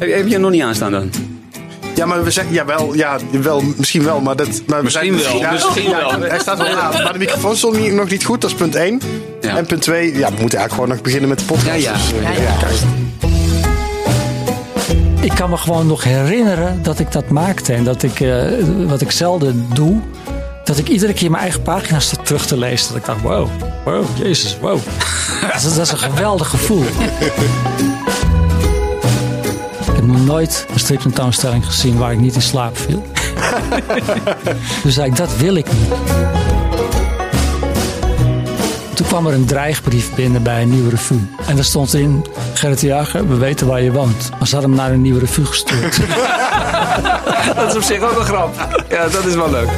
Heb, heb je hem nog niet aanstaan dan? Ja, maar we zeggen, ja, wel, ja, wel, misschien wel, maar dat... Maar we Misschien zijn, wel, ja, misschien ja, wel. Hij staat wel aan, maar de microfoon stond niet- nog niet goed, dat is punt 1. Ja. En punt 2, ja, we moeten eigenlijk gewoon nog beginnen met de podcast. Ja, ja. Dus, Ja, ja. Ik kan me gewoon nog herinneren dat ik dat maakte. En dat ik, eh, wat ik zelden doe, dat ik iedere keer mijn eigen pagina's zat terug te lezen. Dat ik dacht, wow, wow, jezus, wow. dat, is, dat is een geweldig gevoel. Ik heb nog nooit een striptentoonstelling gezien waar ik niet in slaap viel. dus zei ik, dat wil ik niet. Toen kwam er een dreigbrief binnen bij een nieuwe revue. En daar stond in, Gerrit de Jager, we weten waar je woont. Maar ze hadden hem naar een nieuwe revue gestuurd. Dat is op zich ook een grap. Ja, dat is wel leuk.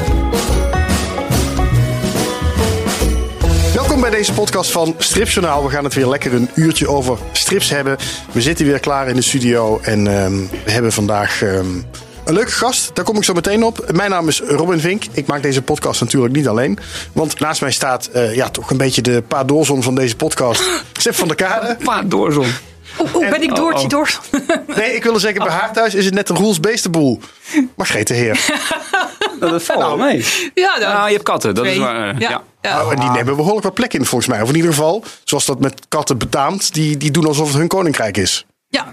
Deze podcast van Stripjournaal. We gaan het weer lekker een uurtje over strips hebben. We zitten weer klaar in de studio en ehm, we hebben vandaag ehm, een leuke gast. Daar kom ik zo meteen op. Mijn naam is Robin Vink. Ik maak deze podcast natuurlijk niet alleen. Want naast mij staat eh, ja, toch een beetje de pa Doorzon van deze podcast. Sip van der Kade. Paard doorzon. Oeh, oeh, ben ik Doortje oh. door? Nee, ik wilde zeggen, bij haar thuis is het net een Roels Beestenboel. Margreet de Heer. Dat valt wel mee. Ja, dan. Nou, je hebt katten, dat is waar. eh, Ja. ja. ja. Nou, en die nemen behoorlijk wat plek in volgens mij. Of in ieder geval, zoals dat met katten betaamt, die, die doen alsof het hun koninkrijk is. Ja.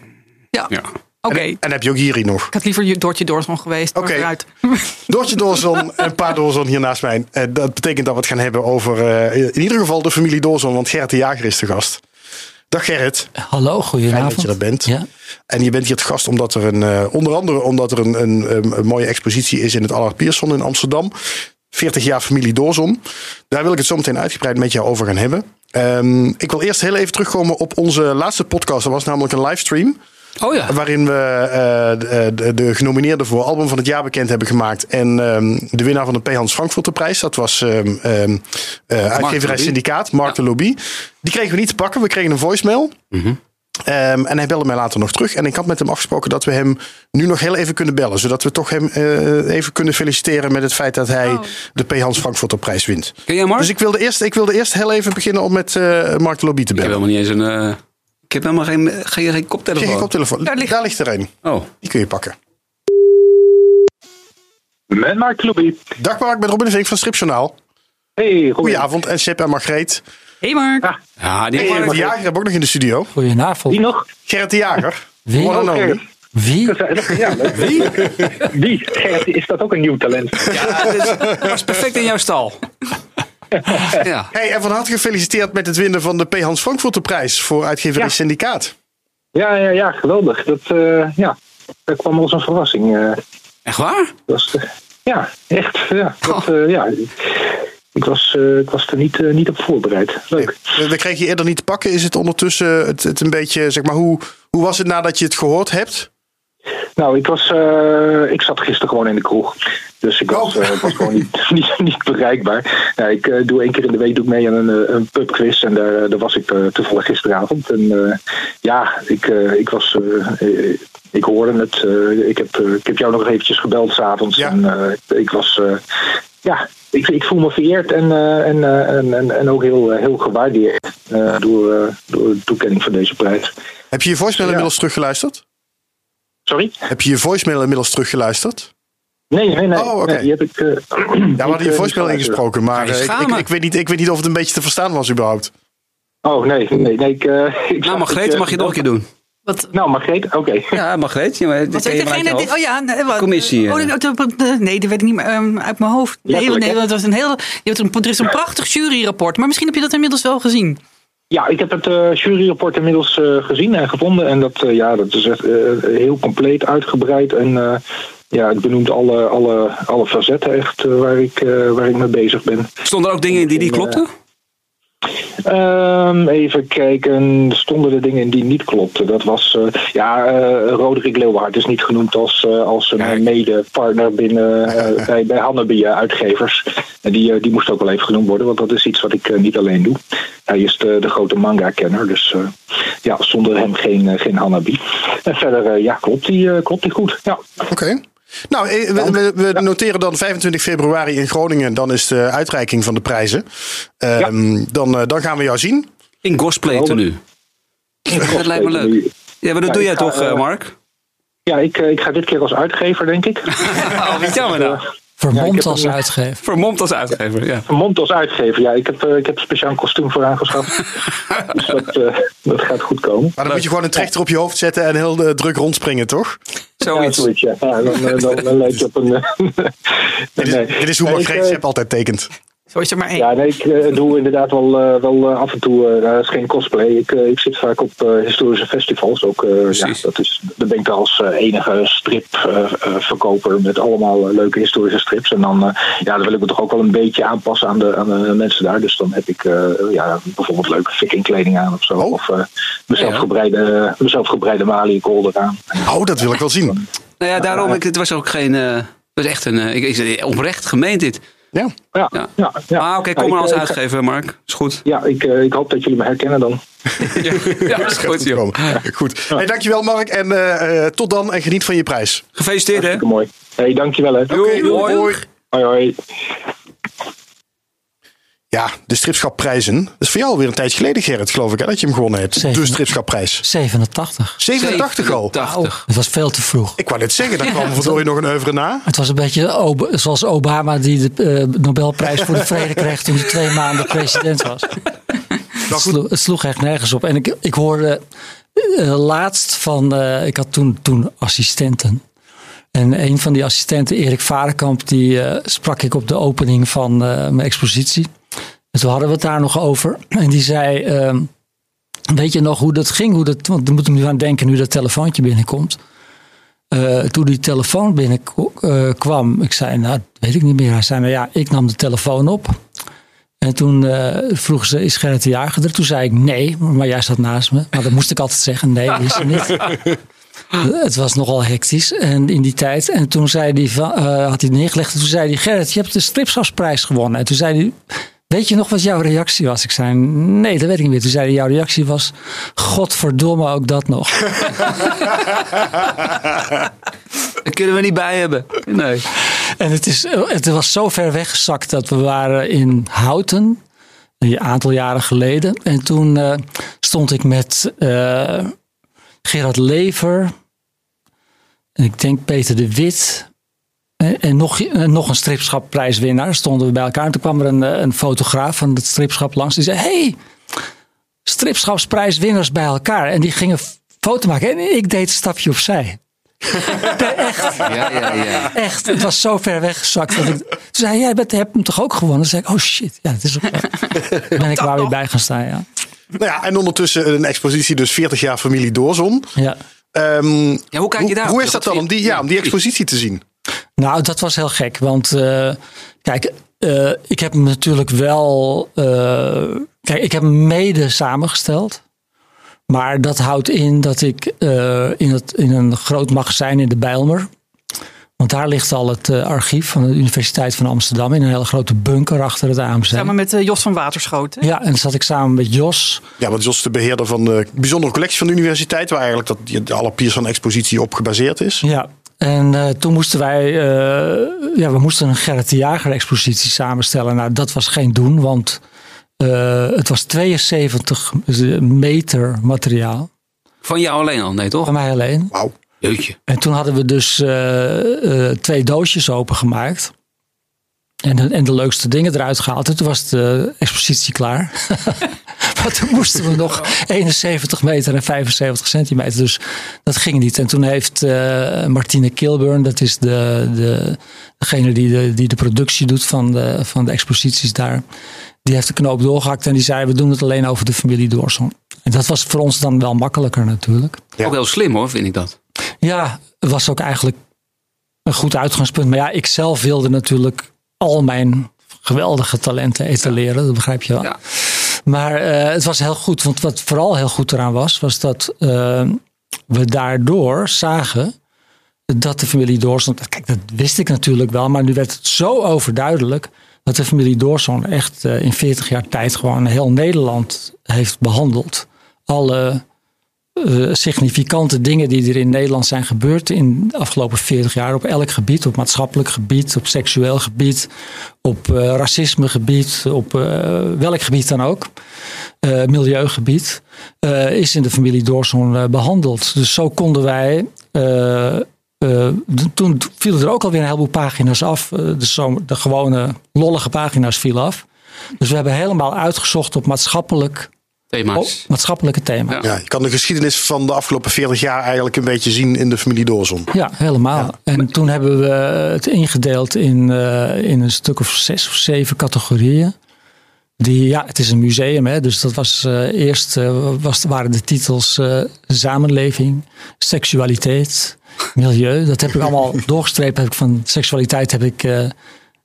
Ja. Ja. Oké. En, heb je ook Jiri nog. Ik had liever Doortje Doorzon geweest. maar Oké. vooruit. Doortje Doorzon en Pa Doorzon hier naast mij. Eh, dat betekent dat we het gaan hebben over eh, in ieder geval de familie Doorzon. Want Gerrit de Jager is de gast. Dag Gerrit, Hallo, fijn goedenavond. dat je er bent. Ja. En je bent hier te gast omdat er een, eh, onder andere omdat er een, een, een, een mooie expositie is in het Allard Pierson in Amsterdam. 40 jaar familie Doorzon. Daar wil ik het zo meteen uitgebreid met jou over gaan hebben. Ehm, ik wil eerst heel even terugkomen op onze laatste podcast. Dat was namelijk een livestream. Oh ja. Waarin we eh, de, de, de genomineerden voor album van het jaar bekend hebben gemaakt. En ehm, de winnaar van de P. Hans Frankfurter prijs. Dat was ehm ehm eh, uitgeverij. Syndicaat, Mark de Lobby. Die kregen we niet te pakken. We kregen een voicemail. Ehm, en hij belde mij later nog terug. En ik had met hem afgesproken dat we hem nu nog heel even kunnen bellen. Zodat we toch hem eh, even kunnen feliciteren met het feit dat hij Oh. de P. Hans Frankfurter prijs wint. Ken jij Mark? Dus ik wilde, eerst, ik wilde eerst heel even beginnen om met eh, Mark de Lobby te Ik heb bellen. helemaal niet eens een... eh, ik heb helemaal geen, geen, geen koptelefoon. Geen koptelefoon. Daar ligt- Daar ligt er een. Oh. Die kun je pakken. Met Mark Lobby. Dag Mark, met Robin de Vink van Stripjournaal. Hey. Goedenavond. En Sip en Margreet. Hey Mark. Ja, die Gerrit de. Jager hebben we ook nog in de studio. Goedenavond. Wie nog? Gerrit de Jager. Wie? Oh. Wie? Gezellig, Ja. Wie? Wie? Gerrit, is dat ook een nieuw talent? Ja, dat is- dat was perfect in jouw stal. Ja. Hey, en van harte gefeliciteerd met het winnen van de P. Hans Frankfurter prijs voor uitgeverij Ja. Syndicaat. Ja, ja, ja, geweldig. Dat, eh, ja, dat kwam als een verrassing. eh. Echt waar? was, eh, ja, echt. Ja, dat, eh, ja. Ik, was, eh, ik was er niet, niet op voorbereid. Leuk. We, we kregen je eerder niet te pakken. Is het ondertussen het, het een beetje, zeg maar, hoe, hoe was het nadat je het gehoord hebt? Nou, ik, was, eh, ik zat gisteren gewoon in de kroeg. Dus ik was, Oh. eh, was gewoon niet, niet, niet bereikbaar. Ja, ik eh, doe één keer in de week doe ik mee aan een, een pubquiz. En daar, daar was ik toevallig gisteravond. En ja, ik, ik was... ik hoorde het. ik, heb, ik heb jou nog eventjes gebeld s'avonds. Ja. En ik was... ja, ik, ik voel me vereerd en, en, en, en, en ook heel, heel gewaardeerd door, door de toekenning van deze prijs. Heb je je Ja. inmiddels teruggeluisterd? Sorry? Heb je je voicemail inmiddels teruggeluisterd? Nee, nee, nee. Oh, oké. nee die heb ik. eh, Ja, we hadden je eh, voicemail ingesproken, maar eh, ik, ik, ik weet niet, ik weet niet of het een beetje te verstaan was überhaupt. Oh, nee, nee, nee. Ik, eh, ik Nou, Margreet, mag je het nog een keer doen. Wat, Nou, Margreet, oké. Ja, Margreet. Ja, maar wat degene? die-? Oh ja, nee, wat? Commissie, Oh, nee, dat- dat- nee, dat weet ik niet meer ehm, uit mijn hoofd. Nee, nee, dat was een heel. Je hebt een, er is een prachtig juryrapport, maar misschien heb je dat inmiddels wel gezien. Ja, ik heb het eh, juryrapport inmiddels eh, gezien en gevonden. En dat, eh, ja, dat is echt heel compleet uitgebreid. En ja, het benoemt alle, alle, alle facetten echt waar, ik, waar ik mee bezig ben. Stonden er ook dingen in die niet klopten? Ehm, even kijken, stonden er dingen in die niet klopten? Dat was, eh, ja, eh Roderick Leeuwhard is niet genoemd als, eh, als een mede-partner binnen, bij, bij uitgevers. En die, die moest ook wel even genoemd worden, want dat is iets wat ik niet alleen doe. Hij is de, de grote manga-kenner, dus ja, zonder hem geen, geen Hanabi. En verder, ja, klopt die, klopt die goed. Ja. Oké. Nou, eh, we, we, we noteren dan 25 februari in Groningen. Dan is de uitreiking van de prijzen. Ehm, dan, eh, dan gaan we jou zien. In cosplay tenue. Dat lijkt me leuk. Ja, maar dat Ja, doe jij ga, toch, eh, Mark? Ja, ik, ik ga dit keer als uitgever, denk ik. Oh, wat jammer nou. Vermomd Ja, als uitgever. Vermomd als uitgever, ja. Vermomd als uitgever, ja. Ik heb, eh, ik heb een speciaal kostuum voor aangeschaft. dus dat, eh, dat gaat goed komen. Maar dan moet je gewoon een trechter op je hoofd zetten en heel druk rondspringen, toch? Ja, Zoiets. zoiets, ja. ja dan, eh, dan, dan je op een... eh, Dit is, dit is hoe Mark eh, altijd tekent. Zo is er maar één. Ja, nee, ik eh, doe inderdaad wel, eh, wel eh, af en toe. eh, dat is geen cosplay. Ik, ik zit vaak op eh, historische festivals. Ook, eh, ja, dat is, dan ben ik daar als eh, enige stripverkoper met allemaal leuke historische strips. En dan, eh, ja, dan wil ik me toch ook wel een beetje aanpassen aan de, aan de mensen daar. Dus dan heb ik eh, ja, bijvoorbeeld leuke vikingkleding aan of zo. Oh. Of eh mezelf, Ja. gebreide, mezelf gebreide Mali-kolder aan. Oh, dat wil ik wel zien. Nou ja, daarom, ik, het was ook geen... eh, het was echt een... ik, ik, zei, oprecht gemeend dit. Ja. Ja, Ja. ja. ja, Ah, oké, kom maar als eh, ik- uitgever, Mark. Is goed. Ja, ik, eh, ik hoop dat jullie me herkennen dan. Ja, ja is goed, joh. Goed. Hey, dankjewel Mark en eh, eh, tot dan en geniet van je prijs. Gefeliciteerd, hè? Mooi. hey, dankjewel hè. Doei. Hoi hoi. Ja, de stripschapprijzen. Dat is voor jou alweer een tijdje geleden, Gerrit, geloof ik, hè, dat je hem gewonnen hebt. De stripschapprijs. 87. 87 al. 87. Het was veel te vroeg. Ik wou net zeggen, daar kwam verdorie nog een oeuvre na. Het was een beetje Ob- zoals Obama die de eh, Nobelprijs voor de vrede kreeg toen hij twee maanden president was. Het sloeg, het sloeg echt nergens op. En ik, ik hoorde eh, laatst van, eh, ik had toen, toen assistenten. En een van die assistenten, Erik Varenkamp, die sprak ik op de opening van eh, mijn expositie. En toen hadden we het daar nog over. En die zei, ehm, weet je nog hoe dat ging? Hoe dat, want dan moet ik nu aan denken nu dat telefoontje binnenkomt. Eh, toen die telefoon binnenkwam, ik zei, nou, dat weet ik niet meer. Hij zei, nou ja, ik nam de telefoon op. En toen eh vroeg ze, is Gerrit de Jager er? Toen zei ik, nee, maar jij zat naast me. Maar dat moest ik altijd zeggen, nee, is er niet. Het was nogal hectisch en in die tijd. En toen zei eh, had hij neergelegd. En toen zei hij, Gerrit, je hebt de stripschapsprijs gewonnen. En toen zei hij, weet je nog wat jouw reactie was? Ik zei, nee, dat weet ik niet meer. Toen zei hij, jouw reactie was, godverdomme, ook dat nog. Daar kunnen we niet bij hebben. Nee. En het, is, het was zo ver weggezakt dat we waren in Houten. Een aantal jaren geleden. En toen eh, stond ik met eh, Gerard Lever. En ik denk Peter de Wit. En, en nog, en nog een stripschapprijswinnaar stonden we bij elkaar. En toen kwam er een, eh, een fotograaf van het stripschap langs. Die zei, hey, stripschapsprijswinners bij elkaar. En die gingen foto maken. En ik deed een stapje opzij. Echt. Ja, ja, ja. Echt, het was zo ver weggezakt. Dat ik, toen zei hij, jij bent, hebt hem toch ook gewonnen? Toen zei ik, oh shit, ja, het is ook ben ik waar weer bij gaan staan, ja. Nou ja, en ondertussen een expositie, dus 40 jaar familie Doorzon. ja. Ehm, Ja, hoe kijk je daar? hoe is dat dan om die, ja, om die expositie te zien? Nou, dat was heel gek. Want eh, kijk, eh, ik heb hem natuurlijk wel... eh, kijk, ik heb hem mede samengesteld. Maar dat houdt in dat ik eh, in, het, in een groot magazijn in de Bijlmer... Want daar ligt al het eh, archief van de Universiteit van Amsterdam... in een hele grote bunker achter het AMC. Samen met Jos van Waterschoten. Ja, en dan zat ik samen met Jos... Ja, want Jos is de beheerder van de bijzondere collectie van de universiteit, waar eigenlijk dat, alle piers van de expositie op gebaseerd is. Ja, en eh, toen moesten wij, eh, ja, we moesten een Gerrit de Jager expositie samenstellen. Nou, dat was geen doen, want eh, het was 72 meter materiaal. Van jou alleen al, nee toch? Van mij alleen. Wauw. Jeutje. En toen hadden we dus eh, eh, twee doosjes opengemaakt. En de, en de leukste dingen eruit gehaald. En toen was de expositie klaar. maar toen moesten we nog 71 meter en 75 centimeter. Dus dat ging niet. En toen heeft eh, Martine Kilburn, dat is de, de, degene die de, die de productie doet van de, van de exposities daar. Die heeft de knoop doorgehakt en die zei: We doen het alleen over de familie Doorson. En dat was voor ons dan wel makkelijker natuurlijk. Ja. Ook heel slim hoor, vind ik dat. Ja, het was ook eigenlijk een goed uitgangspunt. Maar ja, ik zelf wilde natuurlijk al mijn geweldige talenten etaleren. Dat begrijp je wel. Ja. Maar eh, het was heel goed. Want wat vooral heel goed eraan was, was dat eh, we daardoor zagen dat de familie Doorson. Kijk, dat wist ik natuurlijk wel. Maar nu werd het zo overduidelijk dat de familie Doorson echt eh, in 40 jaar tijd gewoon heel Nederland heeft behandeld. Alle eh, significante dingen die er in Nederland zijn gebeurd in de afgelopen 40 jaar op elk gebied, op maatschappelijk gebied, op seksueel gebied, op eh racismegebied, op eh, welk gebied dan ook, milieugebied, is in de familie Doorson eh, behandeld. Dus zo konden wij toen vielen er ook alweer een heleboel pagina's af. De gewone lollige pagina's vielen af. Dus we hebben helemaal uitgezocht op maatschappelijk, Thema's. maatschappelijke thema's. Ja. Ja, je kan de geschiedenis van de afgelopen 40 jaar eigenlijk een beetje zien in de familie Doorzon. Ja, helemaal. En toen hebben we het ingedeeld in, eh, in een stuk of zes of zeven categorieën. Die, ja, het is een museum, hè, dus dat was eh, eerst eh, was, waren de titels eh, samenleving, seksualiteit, milieu. Dat heb ik allemaal doorgestreept. Heb ik van seksualiteit heb ik, eh,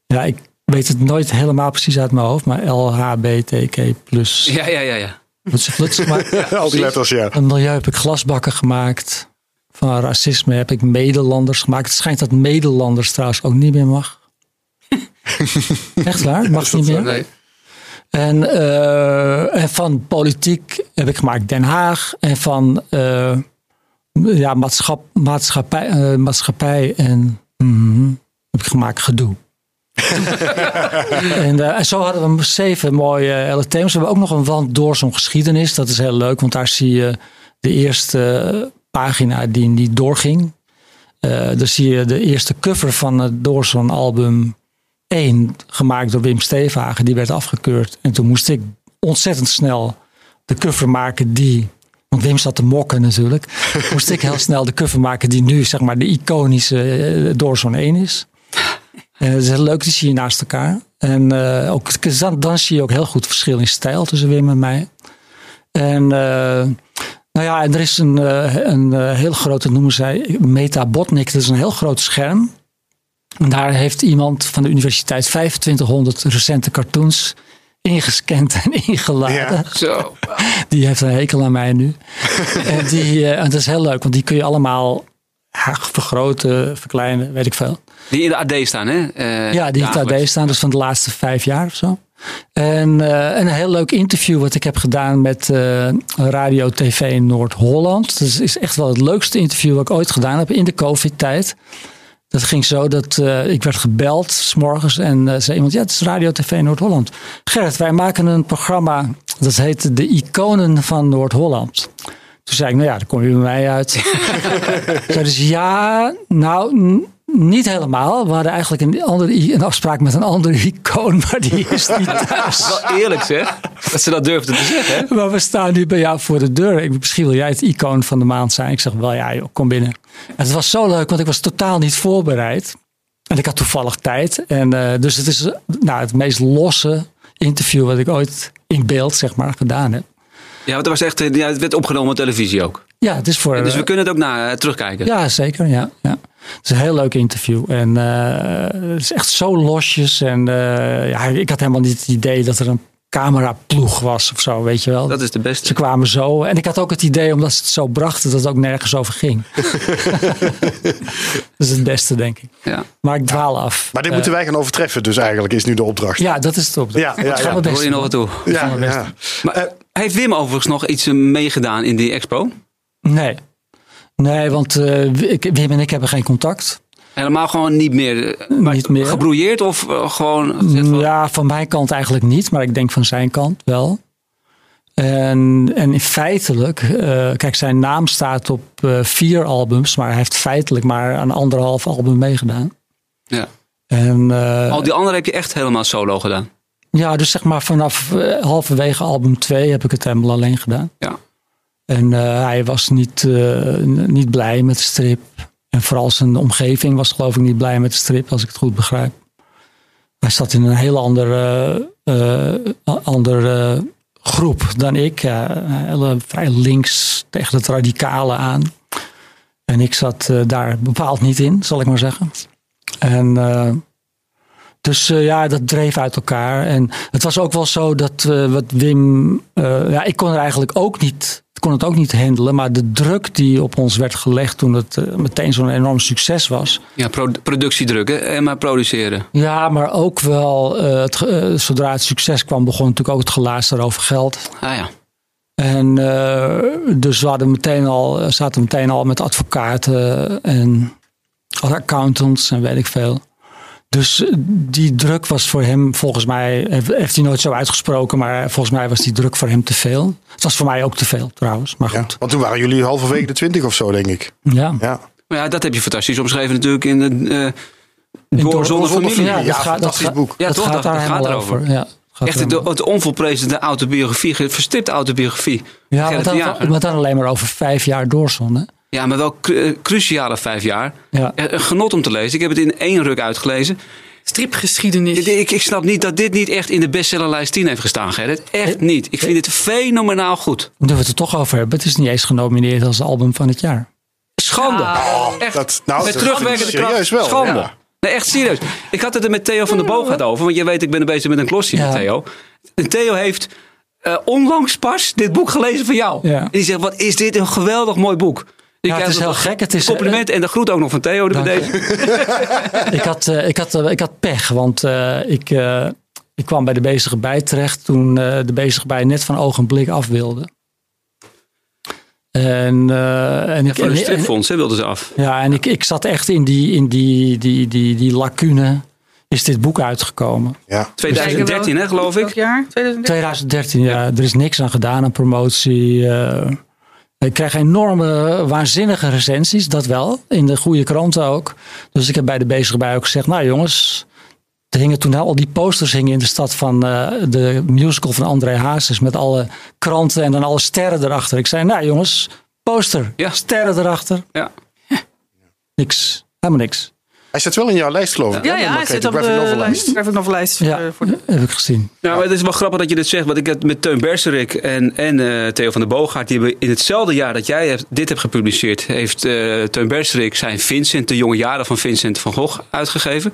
ja, ik weet het nooit helemaal precies uit mijn hoofd, maar LHBTQ plus. Ja, ja, ja. ja. Flutsen, flutsen, maar Al die letters, ja. Van milieu heb ik glasbakken gemaakt. Van racisme heb ik Nederlanders gemaakt. Het schijnt dat Nederlanders trouwens ook niet meer mag. Echt waar? Mag niet meer. Nee. En, eh, en van politiek heb ik gemaakt Den Haag. En van eh, ja, maatschap, maatschappij, eh, maatschappij en mhm, heb ik gemaakt gedoe. en, eh, en zo hadden we zeven mooie thema's. We hebben ook nog een wand door zo'n geschiedenis. Dat is heel leuk, want daar zie je de eerste pagina die niet doorging. Eh dan zie je de eerste cover van het Doorzo'n album 1, gemaakt door Wim Stevenhagen. Die werd afgekeurd. En toen moest ik ontzettend snel de cover maken die... Want Wim zat te mokken natuurlijk. moest ik heel snel de cover maken die nu zeg maar de iconische eh, Doorzo'n 1 is. En het is heel leuk, die zie je naast elkaar. En eh, ook, dan, zie je ook heel goed verschil in stijl tussen Wim en mij. En eh, nou ja, en er is een, eh, een eh, heel grote, noemen zij Metabotnik. Dat is een heel groot scherm. En daar heeft iemand van de universiteit 2500 recente cartoons ingescand en ingeladen. Ja. Zo. Die heeft een hekel aan mij nu. en, die, eh, en dat is heel leuk, want die kun je allemaal ja, vergroten, verkleinen, weet ik veel. Die in de AD staan, hè? Eh, Ja, die in dagelijks. AD staan, dus van de laatste vijf jaar of zo. En, eh, en een heel leuk interview wat ik heb gedaan met eh, Radio TV Noord-Holland. Dat is- echt wel het leukste interview wat ik ooit gedaan heb in de COVID-tijd. Dat ging zo dat ik werd gebeld s morgens en zei iemand: Ja, het is Radio TV Noord-Holland. Gerrit, wij maken een programma dat heet De Iconen van Noord-Holland. Toen zei ik: Nou ja, dan kom je bij mij uit. Zeiden ze: Ja, nou, niet helemaal. We hadden eigenlijk een, andere, een afspraak met een andere icoon, maar die is niet thuis. Wel eerlijk zeg, dat ze dat durfden te zeggen. hè? Maar we staan nu bij jou voor de deur. Ik, misschien wil jij het icoon van de maand zijn. Ik zeg wel, ja, joh, kom binnen. En het was zo leuk, want ik was totaal niet voorbereid. En ik had toevallig tijd. En eh, dus het is nou, het meest losse interview wat ik ooit in beeld, zeg maar, gedaan heb. Ja, want dat was echt, eh, ja, het werd opgenomen op televisie ook. Ja, het is voor. Dus we kunnen het ook na, eh, terugkijken. Ja, zeker. Ja, ja. Het is een heel leuk interview. En eh, het is echt zo losjes. En ja, ik had helemaal niet het idee dat er een cameraploeg was of zo, weet je wel. Dat is de beste. Ze kwamen zo. En ik had ook het idee, omdat ze het zo brachten, dat het ook nergens over ging. dat is het beste, denk ik. Ja. Maar ik dwaal af. Maar dit Eh, moeten wij gaan overtreffen, dus eigenlijk is nu de opdracht. Ja, dat is het op. Ja, ja, ja. Daar best hoor je nog wat doen. toe. Ja. Maar eh, heeft Wim overigens nog iets eh, meegedaan in die expo? Nee. Nee, want eh, ik- Wim en ik hebben geen contact. Helemaal gewoon niet meer. eh, Niet meer. Gebrouilleerd of eh, gewoon Ja, van mijn kant eigenlijk niet, maar ik denk van zijn kant wel. En, en feitelijk, eh, kijk, zijn naam staat op vier albums, maar hij heeft feitelijk maar een anderhalf album meegedaan. Ja. En, Al die andere heb je echt helemaal solo gedaan. ja, dus zeg maar vanaf halverwege album 2 heb ik het helemaal alleen gedaan. Ja. En hij was niet, niet blij met de strip. En vooral zijn omgeving was geloof ik niet blij met de strip, als ik het goed begrijp. Hij zat in een heel andere, eh, andere groep dan ik. Hele, vrij links tegen het radicale aan. En ik zat eh, daar bepaald niet in, zal ik maar zeggen. En eh, dus eh, ja, dat dreef uit elkaar. En het was ook wel zo dat eh, wat Wim. eh, ja, ik kon er eigenlijk ook niet. Kon het ook niet handelen. Maar de druk die op ons werd gelegd toen het meteen zo'n enorm succes was. Ja, pro- productiedruk hè? en maar produceren. Ja, maar ook wel. het, zodra het succes kwam, begon natuurlijk ook het gelaaster over geld. Ah ja. En dus we hadden meteen al, zaten meteen al met advocaten en accountants en weet ik veel. Dus die druk was voor hem, volgens mij, heeft, hij nooit zo uitgesproken, maar volgens mij was die druk voor hem te veel. Het was voor mij ook te veel trouwens, maar Ja, goed. want toen waren jullie halverwege de twintig of zo, denk ik. Ja, Ja. Maar ja, dat heb je fantastisch omschreven natuurlijk in de uh, In Door zonder familie. Ja, Ja, dat gaat, dat gaat, boek. Ja, dat toch? gaat Dat- daar dat gaat erover. over. Ja, het gaat Echt de, helemaal- het onvolprezende autobiografie, verstipte autobiografie. ja, maar dan, maar dan alleen maar over vijf jaar doorzon. Ja, maar wel cru- eh, cruciale vijf jaar. Ja. Eh, Een genot om te lezen. Ik heb het in één ruk uitgelezen. Stripgeschiedenis. Ik, ik, ik snap niet dat dit niet echt in de bestsellerlijst 10 heeft gestaan, Gerrit. Echt niet. Ik vind het fenomenaal goed. Nu we het er toch over hebben. Het is niet eens genomineerd als album van het jaar. Schande. echt. Dat, nou, met dat terugwerkende serieus kracht. wel. Schande. ja. Nee, echt serieus. Ik had het er met Theo van der Boog over. Want je weet, ik ben er bezig met een klosje Ja. met Theo. En Theo heeft eh, onlangs pas dit boek gelezen van jou. Ja. En die zegt, wat is dit een geweldig mooi boek. Ik Ja, het is heel gek. Het is, compliment en de groet ook nog van Theo. bij deze. ik, had, eh, ik, had, eh, ik had pech, want eh, ik, eh, ik kwam bij de bezige bij terecht toen eh, de bezige bij net van ogenblik af wilde. En, eh, en stripfonds hè, wilden ze af. Ja, en ik, ik zat echt in die, in die, die, die, die lacune. Is dit boek uitgekomen? Ja. 2013 hè, geloof ik. jaar? 2013? 2013, ja. Er is niks aan gedaan aan promotie. eh. Ik krijg enorme, waanzinnige recensies, dat wel. In de goede kranten ook. Dus ik heb bij de bezige bij ook gezegd, nou jongens... Er hingen toen al die posters hingen in de stad van eh, de musical van André Hazes. Met alle kranten en dan alle sterren erachter. Ik zei, nou jongens, poster, Ja. sterren erachter. Ja. Niks, helemaal niks. Hij staat wel in jouw lijst, geloof ik. Ja, ja, hij zit op de Graphic Novel lijst. Graphic Novel lijst. Ja, voor- voor de- heb ik gezien. Nou, maar het is wel grappig dat je dit zegt. Want ik heb met Teun Berserik en, en eh, Theo van der Boogaard... die hebben in hetzelfde jaar dat jij hebt, dit hebt gepubliceerd... heeft eh Teun Berserik zijn Vincent, de jonge jaren van Vincent van Gogh, uitgegeven.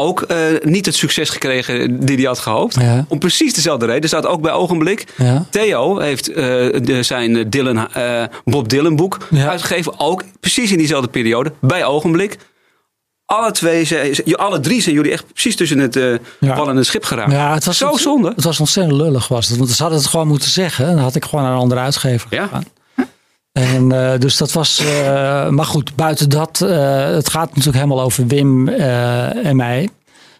Ook eh, niet het succes gekregen die hij had gehoopt. Ja. Om precies dezelfde reden. Er staat ook bij Ogenblik. Ja. Theo heeft eh, de, zijn Dylan, eh, Bob Dylan boek Ja. uitgegeven. Ook precies in diezelfde periode. Bij Ogenblik. Alle, twee, zijn- alle drie zijn jullie echt precies tussen het Ja. wal en het schip geraakt. Ja, het was Zo zonde. Het was ontzettend lullig was het. Want ze hadden het gewoon moeten zeggen. Dan had ik gewoon naar een andere uitgever Ja. gegaan. En eh, dus dat was. eh, maar goed, buiten dat. het gaat natuurlijk helemaal over Wim en mij.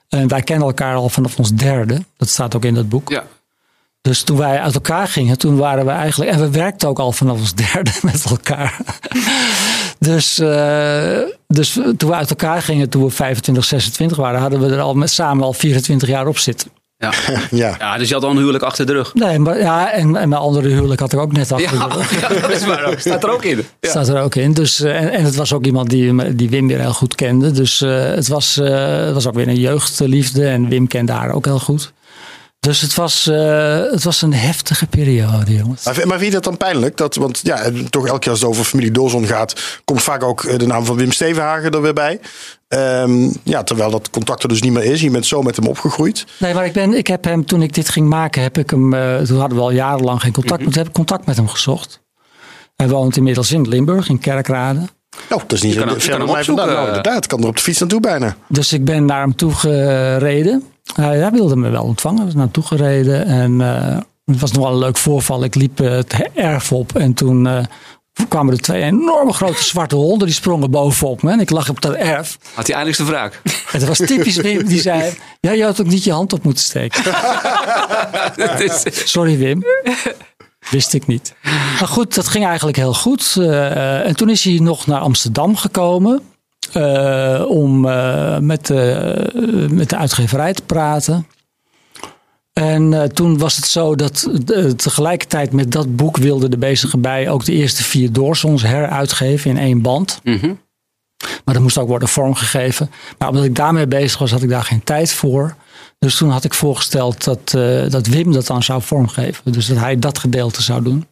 En wij kennen elkaar al vanaf ons derde. Dat staat ook in dat boek. Ja. Dus toen wij uit elkaar gingen, toen waren we eigenlijk. En we werkten ook al vanaf ons derde met elkaar. dus, eh, dus toen we uit elkaar gingen, toen we 25, 26 waren, hadden we er al met samen al 24 jaar op zitten. Ja. Ja. ja, dus je had al een huwelijk achter de rug. Nee, maar ja, en, en mijn andere huwelijk had ik ook net achter de rug. ja, dat is waar ook. Staat er ook in. Ja. Staat er ook in. Dus, eh, en, en het was ook iemand die, die Wim weer heel goed kende. Dus eh, het, was, eh, het was ook weer een jeugdliefde. En Wim kende haar ook heel goed. Dus het was, eh, het was een heftige periode, jongens. Maar, maar vind je dat dan pijnlijk? Dat, want ja, toch elke keer als het over familie Doorzon gaat, komt vaak ook eh, de naam van Wim Stevenhagen er weer bij. Ehm, ja, terwijl dat contact er dus niet meer is. Je bent zo met hem opgegroeid. Nee, maar ik, ben, ik heb hem, toen ik dit ging maken, heb ik hem, eh, toen hadden we al jarenlang geen contact, maar toen heb ik contact met hem gezocht. Hij woont inmiddels in Limburg, in Kerkrade. Nou, dat is niet zo ver hem mij vandaan. Nou, inderdaad, kan er op de fiets naartoe bijna. Dus ik ben naar hem toe gereden. Hij hij wilde me wel ontvangen. Was naar hem toe gereden. En eh, het was nog wel een leuk voorval. Ik liep eh, het erf op. En toen eh, kwamen er twee enorme grote zwarte honden. Die sprongen bovenop me. En ik lag op dat erf. Had hij eindelijk de wraak. Dat was typisch Wim. Die zei, ja, je had ook niet je hand op moeten steken. Het Sorry Wim. Wist ik niet. Maar goed, dat ging eigenlijk heel goed. Eh, en toen is hij nog naar Amsterdam gekomen. Eh, om eh, met, de, met de uitgeverij te praten. En toen was het zo dat tegelijkertijd met dat boek wilde de bezige bij ook de eerste vier doorsons heruitgeven in één band. Mhm. Maar dat moest ook worden vormgegeven. Maar omdat ik daarmee bezig was, had ik daar geen tijd voor. Dus toen had ik voorgesteld dat, dat Wim dat dan zou vormgeven. Dus dat hij dat gedeelte zou doen.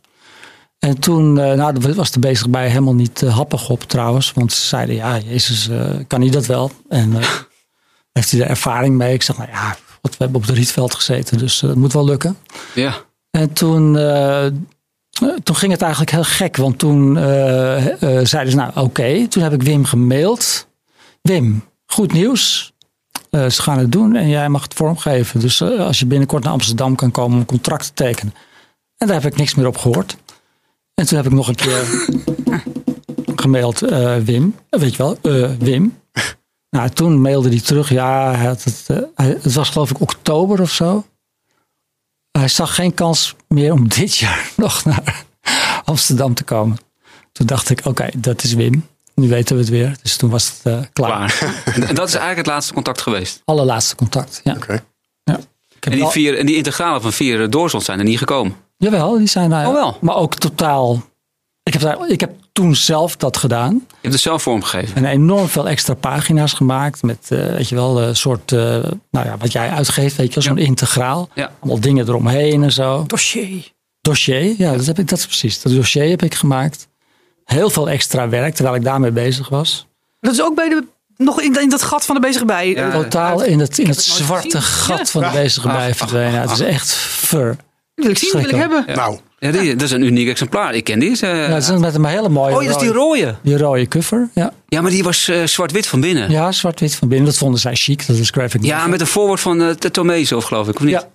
En toen, eh, nou, daar was de bezig bij helemaal niet eh, happig op trouwens. Want ze zeiden, ja, Jezus, eh, kan hij dat wel? En heeft hij er ervaring mee? Ik zeg, nou ja, wat, we hebben op de Rietveld gezeten, dus het moet wel lukken. Ja. En toen, toen ging het eigenlijk heel gek. Want toen zeiden ze, nou oké. Toen heb ik Wim gemaild. Wim, goed nieuws. Ze gaan het doen en jij mag het vormgeven. Dus als je binnenkort naar Amsterdam kan komen om een contract te tekenen. En daar heb ik niks meer op gehoord. En toen heb ik nog een keer gemaild, eh, Wim. Eh, Weet je wel, eh, Wim. Nou, toen mailde hij terug. Ja, het, het was geloof ik oktober of zo. Hij zag geen kans meer om dit jaar nog naar Amsterdam te komen. Toen dacht ik, oké, dat is Wim. nu weten we het weer. Dus toen was het klaar. Klaar. en, dat is eigenlijk het laatste contact geweest. Allerlaatste contact. Ja. Oké. ja. En die, vier, en die integralen van vier doorzond zijn er niet gekomen. Jawel, die zijn daar. Oh, wel. Maar ook totaal. Ik heb, daar, ik heb toen zelf dat gedaan. Je hebt het zelf vormgegeven. En enorm veel extra pagina's gemaakt. Met, eh, weet je wel, een soort, eh, nou ja, wat jij uitgeeft, weet je wel, zo'n integraal. Ja. Allemaal dingen eromheen en zo. Dossier. Dossier, ja, dat, heb ik, dat is precies. Dat dossier heb ik gemaakt. Heel veel extra werk, terwijl ik daarmee bezig was. Dat is ook bij de, nog in, in dat gat van de bezige bij. Ja. Totaal uit- in het, in het zwarte gezien. gat van de bezige bij verdwenen. het is echt ver. Wil ik zien, wil ik hebben. Ja. Nou, Ja, die, dat is een uniek exemplaar. Ik ken die. eh, Ja, het is met een hele mooie oh, dat is die rode, die rode cover. Ja, Ja, maar die was eh, zwart-wit van binnen. Ja, ja zwart-wit van binnen. Dat vonden zij chic. Dat is graphic novel. met een voorwoord van uh, Tomezo, geloof ik, of niet? Ja.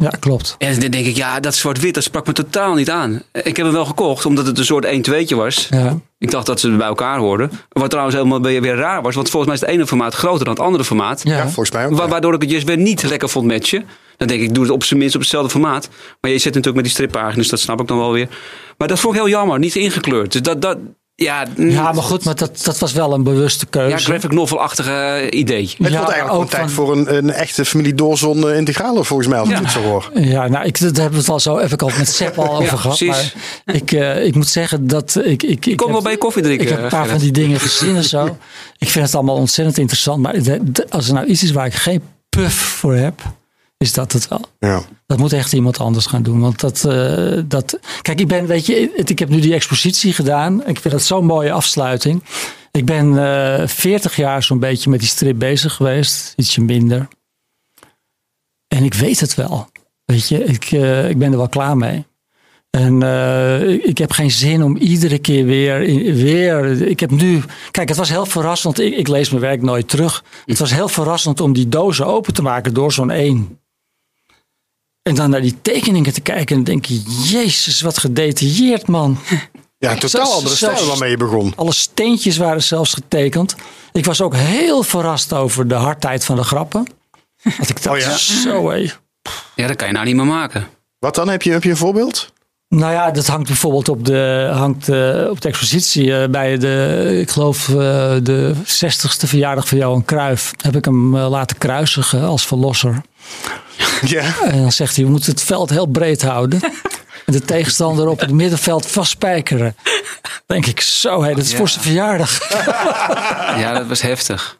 Ja, klopt. En dan denk ik, ja, dat zwart-wit, dat sprak me totaal niet aan. Ik heb hem wel gekocht, omdat het een soort 1-2'tje was. Ja. Ik dacht dat ze bij elkaar hoorden. Wat trouwens helemaal weer, weer raar was, want volgens mij is het ene formaat groter dan het andere formaat. Ja. ja, volgens mij ook. Wa- ja. waardoor ik het juist weer niet lekker vond matchen. Dan denk ik, ik doe het op zijn minst op hetzelfde formaat. Maar je zit natuurlijk met die strippagina's, dat snap ik dan wel weer. Maar dat vond ik heel jammer, niet ingekleurd. Dus dat, dat ja, ja, maar goed, maar dat, dat was wel een bewuste keuze. ja, graphic novel-achtige eh, idee. Het Ja, wordt eigenlijk ook tijd van- voor een, een echte familie Doorzon eh, integrale, volgens mij, als ik Ja. het zo hoor. Ja, nou, ik, dat hebben we het al zo even al met Sepp al over gehad. precies. Maar ik, eh, ik moet zeggen dat ik. Ik, ik kom heb- wel bij je koffie drinken, Ik heb een paar Gerrit. van die dingen gezien en zo. Ik vind het allemaal ontzettend interessant. Maar de- de- als er nou iets is waar ik geen puff voor heb, is dat het wel. Ja. Dat moet echt iemand anders gaan doen. Want dat, eh, dat. Kijk, ik ben, weet je, ik heb nu die expositie gedaan. Ik vind dat zo'n mooie afsluiting. Ik ben eh 40 jaar zo'n beetje met die strip bezig geweest. Ietsje minder. En ik weet het wel. Weet je, ik, eh, ik ben er wel klaar mee. En ik- ik heb geen zin om iedere keer weer, weer. Ik heb nu. Kijk, het was heel verrassend. Ik, ik lees mijn werk nooit terug. Het was heel verrassend om die dozen open te maken door zo'n één. En dan naar die tekeningen te kijken en denk je: Jezus, wat gedetailleerd, man. Ja, een totaal Zelfs- andere stijl waarmee je begon. Alle steentjes waren zelfs getekend. Ik was ook heel verrast over de hardheid van de grappen. Dat ik dacht, Oh ja? zo hé. Ja, dat kan je nou niet meer maken. Wat dan? Heb je, heb je een voorbeeld? Nou ja, dat hangt bijvoorbeeld op de, hangt, eh, op de expositie. eh, bij de, ik geloof, eh, de 60ste verjaardag van Johan Cruijff. Heb ik hem laten kruisigen als verlosser. Ja. En dan zegt hij, we moeten het veld heel breed houden. En de tegenstander op het middenveld vastspijkeren. Denk ik, zo hé, dat is Ja. voor zijn verjaardag. Ja, dat was heftig.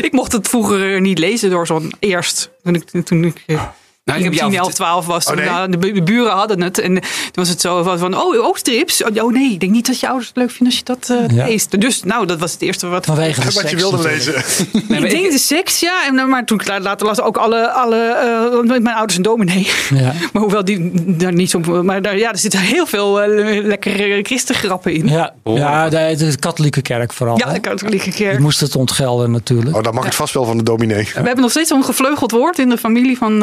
Ik mocht het vroeger niet lezen door zo'n eerst. Toen ik, toen ik eh, Nou, ik heb 10, jou 11, 12 was. Oh, nee? nou, de, bu- de buren hadden het. En toen was het zo van, oh, oh, strips. Oh, oh, nee, ik denk niet dat je ouders het leuk vinden als je dat eh, Ja. leest. Dus nou, dat was het eerste wat... Vanwege de Wat seks je wilde natuurlijk. lezen. Nee, ik denk de seks, ja. En, maar toen later las ook alle... alle eh, mijn ouders een dominee. Ja. Maar hoewel die daar niet zo... Maar daar, ja, er zitten heel veel eh, lekkere christengrappen in. Ja, ja de, de katholieke kerk vooral. Ja, de katholieke kerk. Die moest het ontgelden natuurlijk. Oh, dan mag het vast wel van de dominee. We hebben nog steeds zo'n gevleugeld woord in de familie van...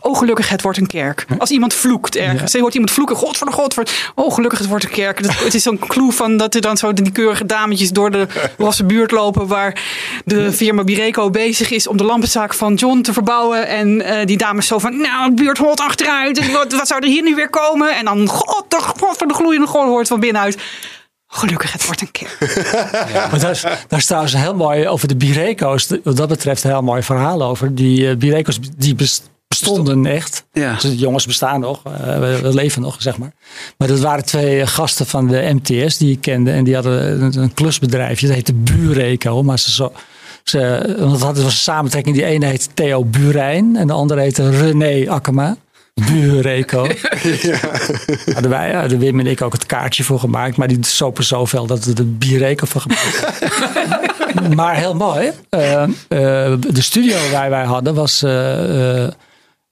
oh, gelukkig, het wordt een kerk. Als iemand vloekt ergens. Je hoort iemand vloeken. God voor de God. Voor, oh, gelukkig, het wordt een kerk. Dat, het is zo'n clue van dat er dan zo die keurige dametjes... door de rosse buurt lopen... waar de firma Bireco bezig is... om de lampenzaak van John te verbouwen. En eh, die dames zo van... nou, de buurt holt achteruit. En Wat, wat zou er hier nu weer komen? En dan... God, de, God voor de gloeiende God hoort van binnenuit... Gelukkig, het wordt een kerk. Maar daar, is, daar is trouwens heel mooi over de Bireco's. Wat dat betreft een heel mooi verhaal over. Die eh, Bireco's die bes- bestonden echt. Ja. Dus de jongens bestaan nog. eh, we, leven nog, zeg maar. Maar dat waren twee eh, gasten van de MTS die ik kende. En die hadden een, klusbedrijfje. Dat heette Bureco. Maar ze zo... Ze, want hadden- was een samentrekking. Die ene heette Theo Burijn. En de andere heette René Akkema. Bureco. Hadden wij, hadden Wim en ik ook het kaartje voor gemaakt. Maar die sopen zoveel dat we er Bireco van gemaakt maar heel mooi. Eh, de studio waar wij hadden was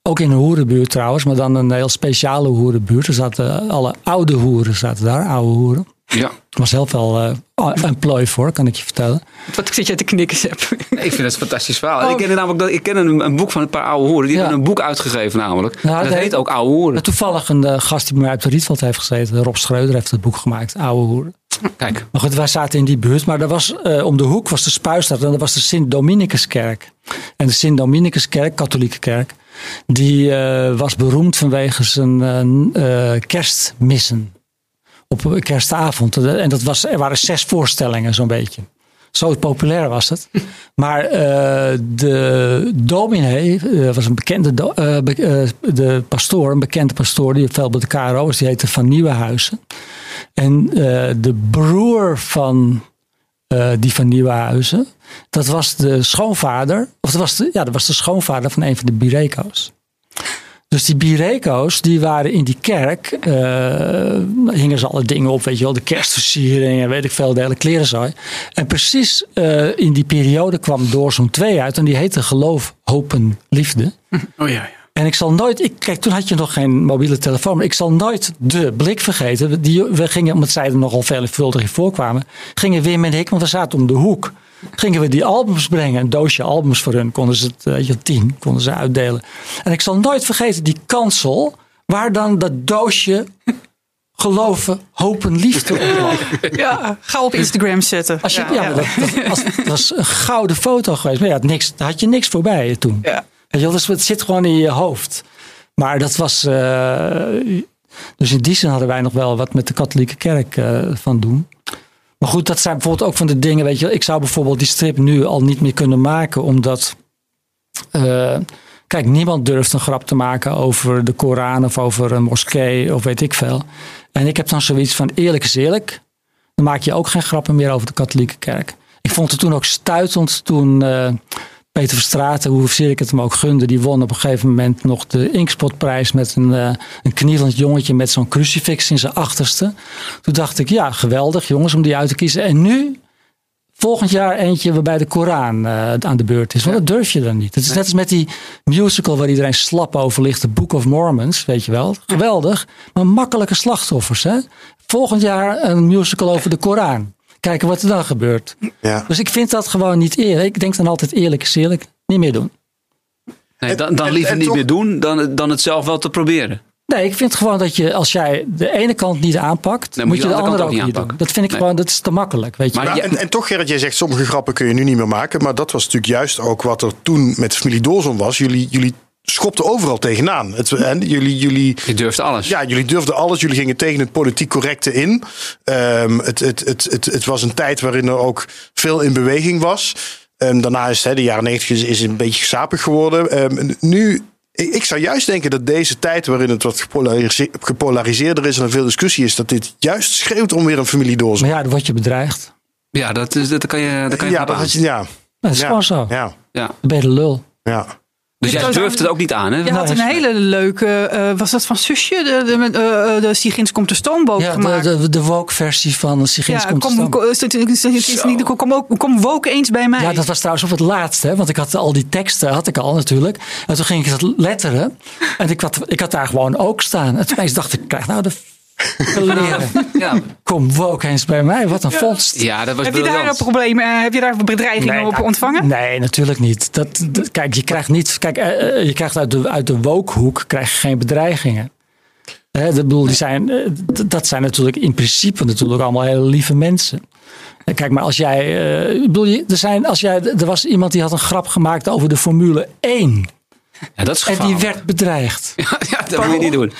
ook in een hoerenbuurt trouwens. Maar dan een heel speciale hoerenbuurt. Er zaten alle oude hoeren zaten daar. Oude hoeren. Ja. Er was heel veel eh, een plooi voor, kan ik je vertellen. Wat zit jij te knikken, Sepp? Ik vind het een fantastisch verhaal. Oh. Ik ken namelijk dat, ik ken een, een boek van een paar oude hoeren. Die Ja. hebben een boek uitgegeven namelijk. Nou, dat heet ook Oude Hoeren. Toevallig een eh, gast die bij mij op de Rietveld heeft gezeten. Rob Schreuder heeft het boek gemaakt. Oude hoeren. Kijk. Maar goed, wij zaten in die buurt. Maar er was, eh, om de hoek was de Spuistraat en dat was de Sint-Dominicuskerk. En de Sint-Dominicuskerk, katholieke kerk, die eh, was beroemd vanwege zijn eh, eh, kerstmissen. op kerstavond. En dat was, er waren zes voorstellingen zo'n beetje. Zo populair was het. Maar uh, de dominee uh, was een bekende, do, uh, be, de pastoor, een bekende pastoor die veel bij de KRO was, die heette Van Nieuwenhuizen. En de broer van die Van Nieuwenhuizen, dat was de schoonvader, of dat was de, ja, dat was de schoonvader van een van de Bireko's. Dus die Bireko's, die waren in die kerk, uh, hingen ze alle dingen op, weet je wel, de kerstversiering en weet ik veel, de hele klerenzooi. En precies uh, in die periode kwam door zo'n twee uit en die heette Geloof, Hopen, Liefde. Oh ja. En ik zal nooit, ik, kijk, toen had je nog geen mobiele telefoon, maar ik zal nooit de blik vergeten. Die, we gingen, omdat zij er nogal veelvuldig in voorkwamen, gingen Wim en ik, want we zaten om de hoek gingen we die albums brengen. Een doosje albums voor hun. Konden ze het, weet je, tien konden ze uitdelen. En ik zal nooit vergeten die kansel. Waar dan dat doosje geloven, hopen, liefde op lag. Ja, ga op Instagram zetten. Als je, ja, ja, ja. Dat, dat, was, dat was een gouden foto geweest. Maar ja, niks, daar had je niks voorbij toen. Ja. Weet dus het zit gewoon in je hoofd. Maar dat was... Uh, dus in die zin hadden wij nog wel wat met de katholieke kerk uh, van doen. Maar goed, dat zijn bijvoorbeeld ook van de dingen. Weet je, ik zou bijvoorbeeld die strip nu al niet meer kunnen maken, omdat. Uh, kijk, niemand durft een grap te maken over de Koran of over een moskee of weet ik veel. En ik heb dan zoiets van: eerlijk is eerlijk. Dan maak je ook geen grappen meer over de katholieke kerk. Ik vond het toen ook stuitend toen. Peter Verstraeten, hoezeer ik het hem ook gunde, die won op een gegeven moment nog de Inkspotprijs met een, uh, een knielend jongetje met zo'n crucifix in zijn achterste. Toen dacht ik, ja, geweldig jongens om die uit te kiezen. En nu, volgend jaar eentje waarbij de Koran uh, aan de beurt is. Want dat durf je dan niet. Het is net als met die musical waar iedereen slap over ligt, The Book of Mormons, weet je wel. Geweldig, maar makkelijke slachtoffers. Hè? Volgend jaar een musical over de Koran kijken wat er dan gebeurt. Ja. Dus ik vind dat gewoon niet eerlijk. Ik denk dan altijd eerlijk is eerlijk. Niet meer doen. Nee, dan, dan liever niet meer doen dan, dan het zelf wel te proberen. Nee, ik vind gewoon dat je als jij de ene kant niet aanpakt, Dan moet je de andere ook niet doen. aanpakken. Dat vind ik Nee. gewoon, dat is te makkelijk. Weet je. Maar Nou, en, en toch, Gerrit, jij zegt sommige grappen kun je nu niet meer maken. Maar dat was natuurlijk juist ook wat er toen met familie Doorzon was. Jullie, jullie schopten overal tegenaan. Het, en jullie, jullie, Je durft alles. ja, jullie durfden alles. Jullie gingen tegen het politiek correcte in. Ehm, het, het, het, het, het was een tijd waarin er ook veel in beweging was. Ehm, daarna is hè, de jaren negentig is, een beetje sapig geworden. Ehm, nu, ik, ik zou juist denken dat deze tijd waarin het wat gepolariseer- gepolariseerder is en er veel discussie is, dat dit juist schreeuwt om weer een familie Doorzon. Maar ja, dan word je bedreigd. Ja, dat, is, dat kan je, dat kan je ja, dat aan. had je, ja, Dat is ja, gewoon zo. Ja, ja. Dan ben je de lul. ja. Dus jij durft het ook niet aan, hè? Je had een hele leuke, eh, was dat van Zusje? De, de, met, eh, de Sigins komt de stoomboot Ja, gemaakt. de, de, de woke-versie van Sigins ja, komt kom, kom, is het niet- kom, ook, kom woke eens bij mij. Ja, dat was trouwens op het laatste. Hè? Want ik had al die teksten, had ik al natuurlijk. En toen ging ik dat letteren. En ik had, ik had daar gewoon ook staan. En toen dacht ik, krijg nou de leren. Ja, Kom woke eens bij mij. Wat een vondst. ja dat was heb je daar een briljant. probleem, eh, heb je daar bedreigingen op nou, ontvangen? Nee, natuurlijk niet. Dat, dat- kijk, je krijgt niet. Kijk, eh, eh, je krijgt uit de, uit de woke-hoek krijg je geen bedreigingen. Hè, dat, bedoel, die zijn, dat zijn natuurlijk in principe natuurlijk allemaal hele lieve mensen. En Kijk, maar als jij. eh, bedoel, er, zijn, als jij. Er was iemand die had een grap gemaakt over de Formule 1. Ja, dat is En die werd bedreigd. Ja, ja, dat moet je niet doen.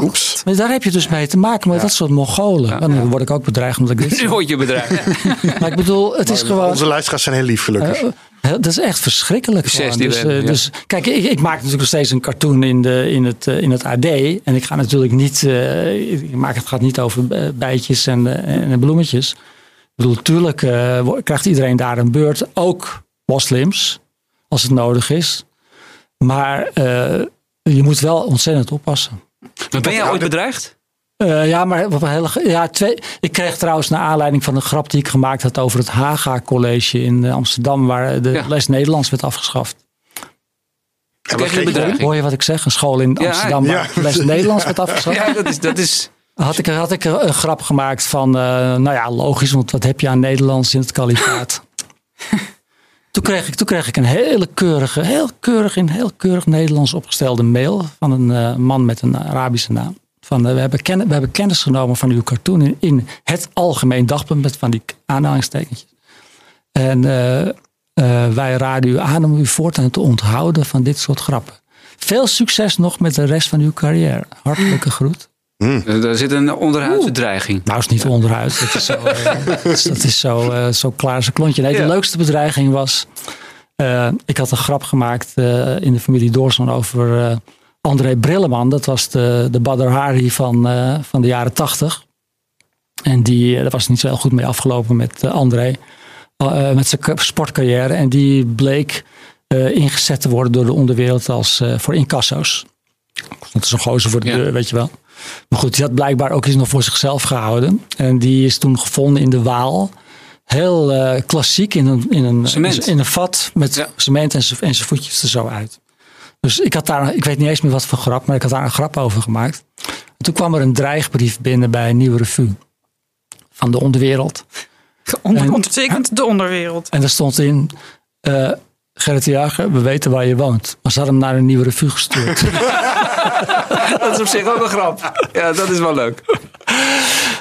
Oeps. Maar daar heb je dus mee te maken met dat soort Mongolen. En dan word ik ook bedreigd omdat ik dit Nu word je bedreigd. Maar ik bedoel, het is gewoon. Onze luisteraars zijn heel lief, gelukkig. Eh, hè, dat is echt verschrikkelijk. Dus, eh, ja. dus kijk, ik, ik maak natuurlijk nog steeds een cartoon in, de, in, het, eh, in het AD. En ik ga natuurlijk niet. eh, ik maak het gaat niet over eh, bijtjes en, eh, en bloemetjes. Ik bedoel, natuurlijk eh, krijgt iedereen daar een beurt. Ook moslims, als het nodig is. Maar eh, je moet wel ontzettend oppassen. Maar ben jij ooit bedreigd? Eh, ja, maar op een hele, ja, twee, ik kreeg trouwens naar aanleiding van een grap die ik gemaakt had over het Haga College in eh, Amsterdam, waar de Ja. les Nederlands werd afgeschaft. Je kreeg je bedreiging? Hoor je wat ik zeg? Een school in Ja, Amsterdam ja. waar les Nederlands werd afgeschaft. Ja, dat is... Dat is Had ik, had ik een grap gemaakt van, eh, nou ja, logisch, want wat heb je aan Nederlands in het kalifaat? toen, kreeg ik, toen kreeg ik een hele keurige, heel keurig, in heel keurig Nederlands opgestelde mail van een eh, man met een Arabische naam. Van, eh, we, hebben ken, we hebben kennis genomen van uw cartoon in, in het algemeen dagblad met van die aanhalingstekentjes. En eh, wij raden u aan om u voortaan te onthouden van dit soort grappen. Veel succes nog met de rest van uw carrière. Hartelijke groet. Uh, Daar zit een onderhuidse dreiging. Nou, is niet onderuit. Dat is zo, eh, dat is, zo, eh, zo klaar als een klontje. Nee, de leukste bedreiging was... eh, ik had een grap gemaakt eh, in de familie Doorson over eh, André Brilleman. Dat was de, de Badr Hari van, eh, van de jaren tachtig. En die, eh, daar was het niet zo heel goed mee afgelopen met eh, André. eh, met zijn sportcarrière. En die bleek eh, ingezet te worden door de onderwereld als eh, voor incasso's. Dat is een gozer voor de Ja. deur, weet je wel. Maar goed, die had blijkbaar ook iets nog voor zichzelf gehouden. En die is toen gevonden in de Waal. Heel eh, klassiek in een, in, een, Cement. in een vat met Ja. cement en zijn voetjes er zo uit. Dus ik had daar, ik weet niet eens meer wat voor grap, maar ik had daar een grap over gemaakt. En toen kwam er een dreigbrief binnen bij een nieuwe revue van de onderwereld. Onder, ondertekend de onderwereld. En daar stond in, eh Gerrit de Jager, we weten waar je woont. Maar ze hadden hem naar een nieuwe revue gestuurd. Dat is op zich ook een grap. Ja, dat is wel leuk.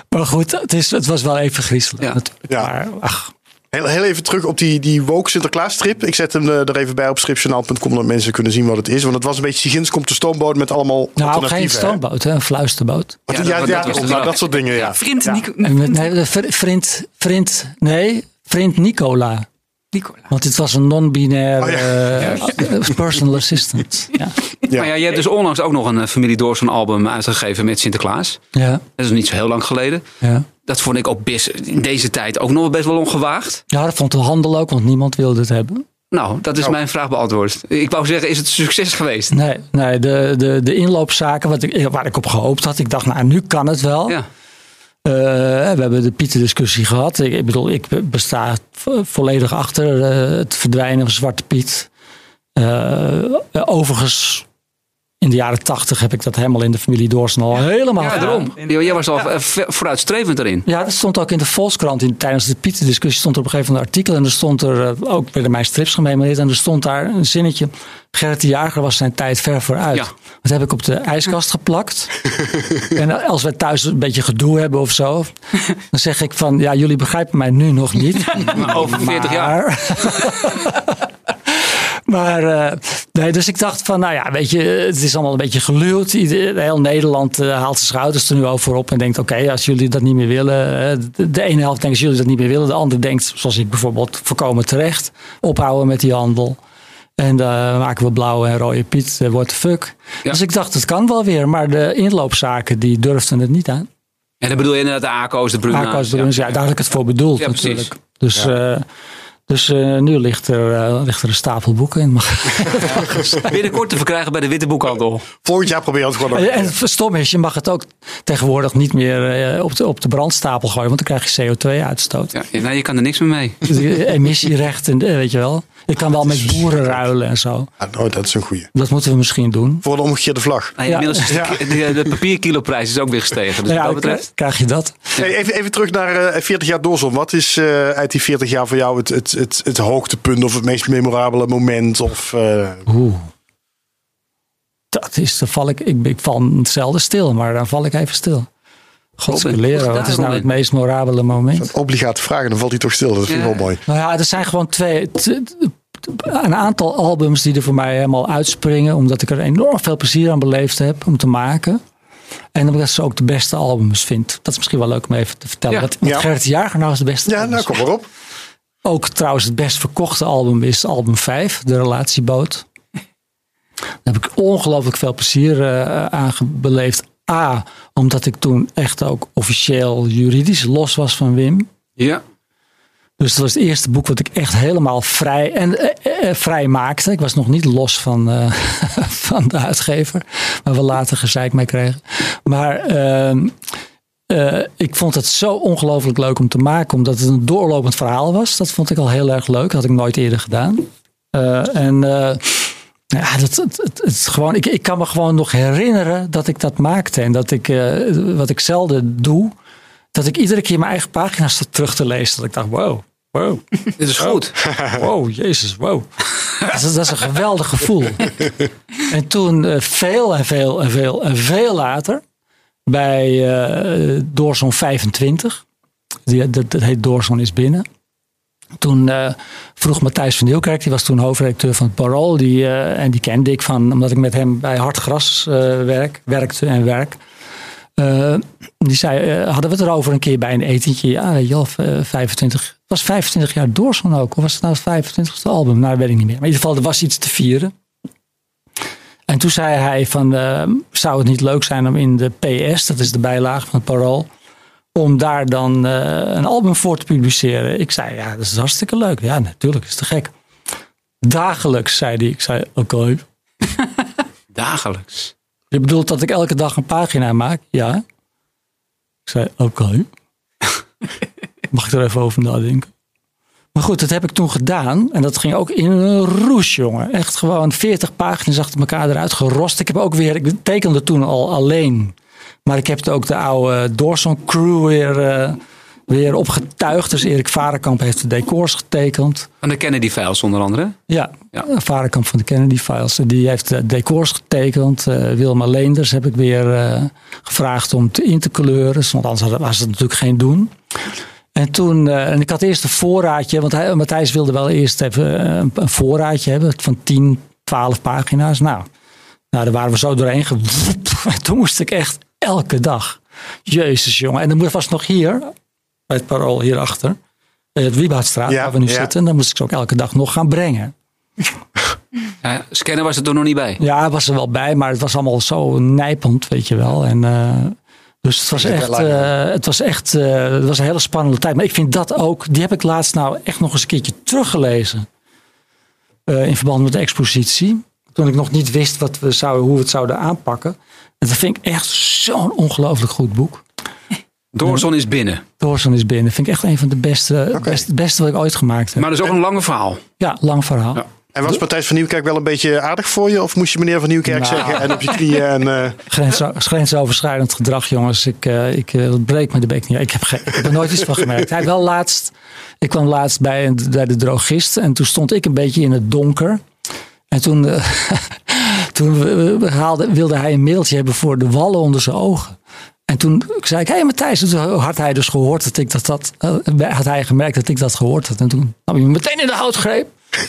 maar goed, het, is, het was wel even griezelig Ja. natuurlijk. Ja. Maar ach, Heel, heel even terug op die, die woke Sinterklaas strip. Ik zet hem eh, er even bij op stripjournaal.com, dat mensen kunnen zien wat het is. Want het was een beetje Sigins komt de stoomboot met allemaal nou geen stoomboot, hè, een fluisterboot. Ja, Ja, dat- ja, dat nou, soort dingen, ja. Vriend Ja. Nico, met, nee, vriend, vriend, nee, vriend Nicola. Nicola. Want dit was een non-binair Oh, ja. eh, personal assistant. Ja. Ja. Maar ja, je hebt dus onlangs ook nog een eh, Familie Doorson album uitgegeven met Sinterklaas. Ja, Dat is nog niet zo heel lang geleden. ja. Dat vond ik ook best, in deze tijd ook nog best wel ongewaagd. ja, dat vond de handel ook, want niemand wilde het hebben. Nou, dat is Nou. mijn vraag beantwoord. Ik wou zeggen, is het een succes geweest? Nee, nee de, de, de inloopzaken wat ik, waar ik op gehoopt had. Ik dacht, nou, nu kan het wel. Ja. Eh, we hebben de Pieter-discussie gehad. Ik, bedoel, ik besta vo- volledig achter eh, het verdwijnen van Zwarte Piet. Eh, overigens, in de jaren tachtig heb ik dat helemaal in de familie Doorsen al helemaal Ja, daarom. Jij was al vooruitstrevend erin. Ja, dat stond ook in de Volkskrant. In, tijdens de Pieter-discussie stond er op een gegeven moment een artikel. En er stond er, eh, ook werden mijn strips gememoreerd. En er stond daar een zinnetje. Gerrit de Jager was zijn tijd ver vooruit. Ja. Dat heb ik op de ijskast geplakt. en als we thuis een beetje gedoe hebben of zo. Dan zeg ik van, ja, jullie begrijpen mij nu nog niet. Maar over 40 jaar. Maar- eh, nee, dus ik dacht van, nou ja, weet je, het is allemaal een beetje geluwd. Ieder- Heel Nederland eh, haalt zijn schouders er nu over op en denkt, oké, als jullie dat niet meer willen. eh, de, de ene helft denkt, als jullie dat niet meer willen. De andere denkt, zoals ik bijvoorbeeld, voorkomen terecht. Ophouden met die handel. En dan maken we blauwe en rode Piet, uh, what the fuck. Ja. Dus ik dacht, het kan wel weer. Maar de inloopzaken, die durfden het niet aan. En dan bedoel je inderdaad de ACO's, de Bruna's. Marco's Bruns, ja, daar had ik het voor bedoeld Ja, natuurlijk. Dus, eh, dus eh, nu ligt er, eh, ligt er een stapel boeken in. Binnenkort te verkrijgen bij de Witte Boekhandel. Volgend jaar probeer je het gewoon nog. En het stom is, je mag het ook tegenwoordig niet meer eh, op, de, op de brandstapel gooien, want dan krijg je CO2-uitstoot. Ja, nou, je kan er niks meer mee. Emissierechten, weet je wel. Je kan wel met boeren ruilen en zo. Ah, nou, dat is een goeie. Dat moeten we misschien doen. Voor de omgekeerde vlag. Ja. inmiddels is de, de, de papierkiloprijs is ook weer gestegen. Dus ja, wat dat betreft. krijg je dat. Hey, even, even terug naar eh, 40 jaar Doorzon. Wat is eh, uit die 40 jaar voor jou het, het, het, het hoogtepunt of het meest memorabele moment? Of, eh, Oeh. Dat is, dan val ik, ik, ik val zelden stil, maar dan val ik even stil. Hoe wat is nou het meest memorabele moment? obligate vragen, dan valt hij toch stil. Dat vind ik Ja. wel mooi. Nou ja, er zijn gewoon twee. Een aantal albums die er voor mij helemaal uitspringen. Omdat ik er enorm veel plezier aan beleefd heb om te maken. En omdat ik ze ook de beste albums vind. Dat is misschien wel leuk om even te vertellen. Ja. Wat, wat Ja. Gerrit Jager nou is de beste Ja, albums. nou kom maar op. Ook trouwens het best verkochte album is album 5. De Relatieboot. Daar heb ik ongelooflijk veel plezier eh, aan beleefd. A, omdat ik toen echt ook officieel juridisch los was van Wim. Ja. Dus dat was het eerste boek wat ik echt helemaal vrij en eh, eh, vrij maakte. Ik was nog niet los van, eh, van de uitgever, waar we later gezeik mee kregen. Maar ehm, eh, ik vond het zo ongelooflijk leuk om te maken, omdat het een doorlopend verhaal was. Dat vond ik al heel erg leuk. Dat had ik nooit eerder gedaan. Eh, en eh, ja, dat, het, gewoon, ik, ik kan me gewoon nog herinneren dat ik dat maakte. En dat ik, eh, wat ik zelden doe, dat ik iedere keer mijn eigen pagina's terug te lezen. Dat ik dacht, wow, wow, Dit is goed. wow, jezus, wow. Dat is, dat is een geweldig gevoel. En toen eh, veel en veel en veel en veel later, bij eh Doorzoon 25, die, dat, dat heet Doorzoon is binnen. Toen eh, vroeg Matthijs van Nieuwkerk, die was toen hoofdredacteur van het Parool. Die, eh, en die kende ik van, omdat ik met hem bij Hard Gras eh, werk, werkte en werk. Eh, die zei, eh, hadden we het erover een keer bij een etentje. Ja, wel, eh, 25. Het was 25 jaar Doorson ook. Of was het nou het 25ste album? Nou, weet ik niet meer. Maar in ieder geval, er was iets te vieren. En toen zei hij van, eh, zou het niet leuk zijn om in de PS, dat is de bijlage van het Parool, om daar dan eh, een album voor te publiceren. Ik zei, ja, dat is hartstikke leuk. Ja, natuurlijk, is te gek. Dagelijks, zei hij. Ik zei, oké. Dagelijks. Je bedoelt dat ik elke dag een pagina maak? Ja. Ik zei, oké. Mag ik er even over nadenken? Maar goed, dat heb ik toen gedaan. En dat ging ook in een roes, jongen. Echt gewoon 40 pagina's achter elkaar eruit gerost. Ik heb ook weer, ik tekende toen al alleen. Maar ik heb ook de oude Dorson crew weer, eh, weer opgetuigd. Dus Erik Varenkamp heeft de decors getekend. Van de Kennedy Files onder andere. Ja, Ja. ja. Varenkamp van de Kennedy Files. Die heeft de decors getekend. Eh Wilma Leenders heb ik weer eh, gevraagd om te in te kleuren. Want anders was het natuurlijk geen doen. En toen, eh, en ik had eerst een voorraadje, want hij, Matthijs wilde wel eerst even eh, een, een voorraadje hebben van 10, 12 pagina's. Nou, nou, daar waren we zo doorheen toen moest ik echt elke dag. Jezus, jongen. En dan was nog hier, bij het parool hierachter, eh, het Wieboudstraat, Ja, waar we nu ja. zitten. En dan moest ik ze ook elke dag nog gaan brengen. Ja, scanner was er toen nog niet bij. Ja, was er wel bij, maar het was allemaal zo nijpend, weet je wel. En, eh, dus het was echt, eh, het was echt eh, het was een hele spannende tijd. Maar ik vind dat ook, die heb ik laatst nou echt nog eens een keertje teruggelezen. Eh, in verband met de expositie. Toen ik nog niet wist wat we zouden, hoe we het zouden aanpakken. En dat vind ik echt zo'n ongelooflijk goed boek. Doorzon is binnen. Doorson is binnen. Vind ik echt een van de beste, beste, beste wat ik ooit gemaakt heb. Maar dat is ook een lange verhaal. ja, lang verhaal. Ja. En was Matthijs van Nieuwkerk wel een beetje aardig voor je? Of moest je meneer van Nieuwkerk Nou. zeggen en op je knieën? En, eh, Grenso- grensoverschrijdend gedrag, jongens. Ik, eh, ik eh, breek me de bek niet. Ik heb, geen- ik heb er nooit iets van gemerkt. Hij wel laatst. Ik kwam laatst bij, een, bij de drogist. En toen stond ik een beetje in het donker. En toen, eh, toen we- we haalde, wilde hij een mailtje hebben voor de wallen onder zijn ogen. En toen zei ik, hé hey Matthijs, toen had hij dus gehoord dat ik dat, dat eh, had hij gemerkt dat ik dat gehoord had. En toen nam hij me meteen in de houtgreep.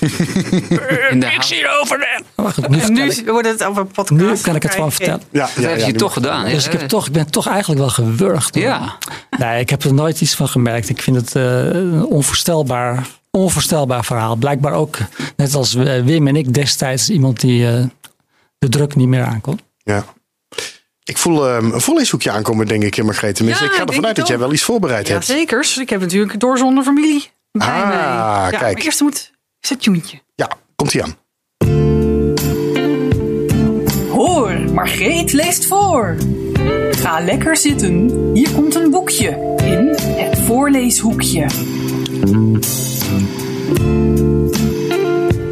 Ik zie je over de. Goed, nu, En nu ik, wordt het over een podcast. nu kan ik het gewoon vertellen. ja, Dat heb je toch gedaan. Dus ik, heb toch, ik ben toch eigenlijk wel gewurgd. hoor. Ja. Nee, ik heb er nooit iets van gemerkt. Ik vind het eh, een onvoorstelbaar, onvoorstelbaar verhaal. Blijkbaar ook, net als eh, Wim en ik destijds, iemand die eh, de druk niet meer aankon. Ja. Ik voel ehm, een voorleeshoekje aankomen, denk ik, in Margreet. Tenminste, Ja, ik ga ervan uit dat jij wel iets voorbereid Ja, hebt. zeker. Ik heb natuurlijk door zonder familie bij Ah, mij. Ja, kijk. Maar eerst moet is het tuentje. Ja, komt ie aan. Hoor, Margreet leest voor. Ga lekker zitten. Hier komt een boekje in het voorleeshoekje.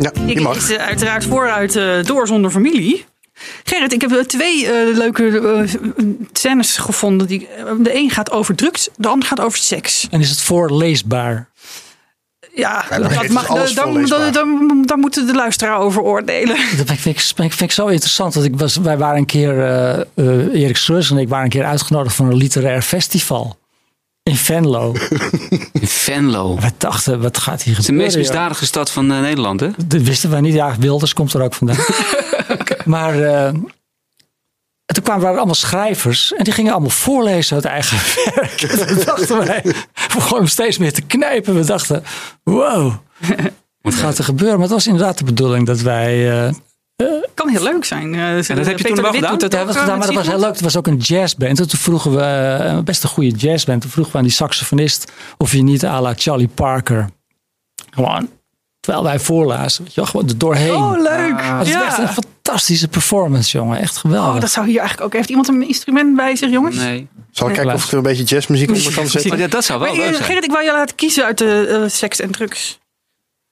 Ja, Ik lees eh, uiteraard vooruit eh, door zonder familie. Gerrit, ik heb eh, twee eh, leuke eh, scènes gevonden. Die, de een gaat over drugs, de ander gaat over seks. En is het voorleesbaar? Ja, dan dat mag, dan, dan, dan, dan moeten de luisteraar over oordelen. Dat vind ik, vind, ik- vind ik zo interessant. Want ik was, wij waren een keer, Erik Schreurs en ik waren een keer uitgenodigd voor een literair festival. In Venlo. In Venlo. Het We dachten, wat gaat hier is de gebeuren? meest misdadige stad van Nederland, hè? Dat wisten wij niet. Ja, Wilders komt er ook vandaan. Maar eh, en toen kwamen er allemaal schrijvers. En die gingen allemaal voorlezen uit eigen werk. Toen dachten wij, we begonnen steeds meer te knijpen. We dachten, wow, wat gaat er gebeuren? Maar het was inderdaad de bedoeling dat wij... eh, kan heel leuk zijn. Eh, dat heb je toen wel gedaan? dat hebben we gedaan, maar dat was heel leuk. Het was ook een jazzband. En toen vroegen we, best een goede jazzband. Toen vroegen we aan die saxofonist of hij niet à la Charlie Parker... Gewoon, terwijl wij voorlazen, weet je wel, gewoon er doorheen. Oh, leuk. Het is echt een ja. Fantastische performance, jongen. Echt geweldig. Oh, dat zou hier eigenlijk ook. Heeft iemand een instrument bij zich, jongens? Nee. Zal ik kijken of ik er een beetje jazzmuziek onder kan zetten? Oh, ja, dat zou wel Maar, leuk eh, zijn. Gerrit, ik wou je laten kiezen uit de eh, seks en drugs.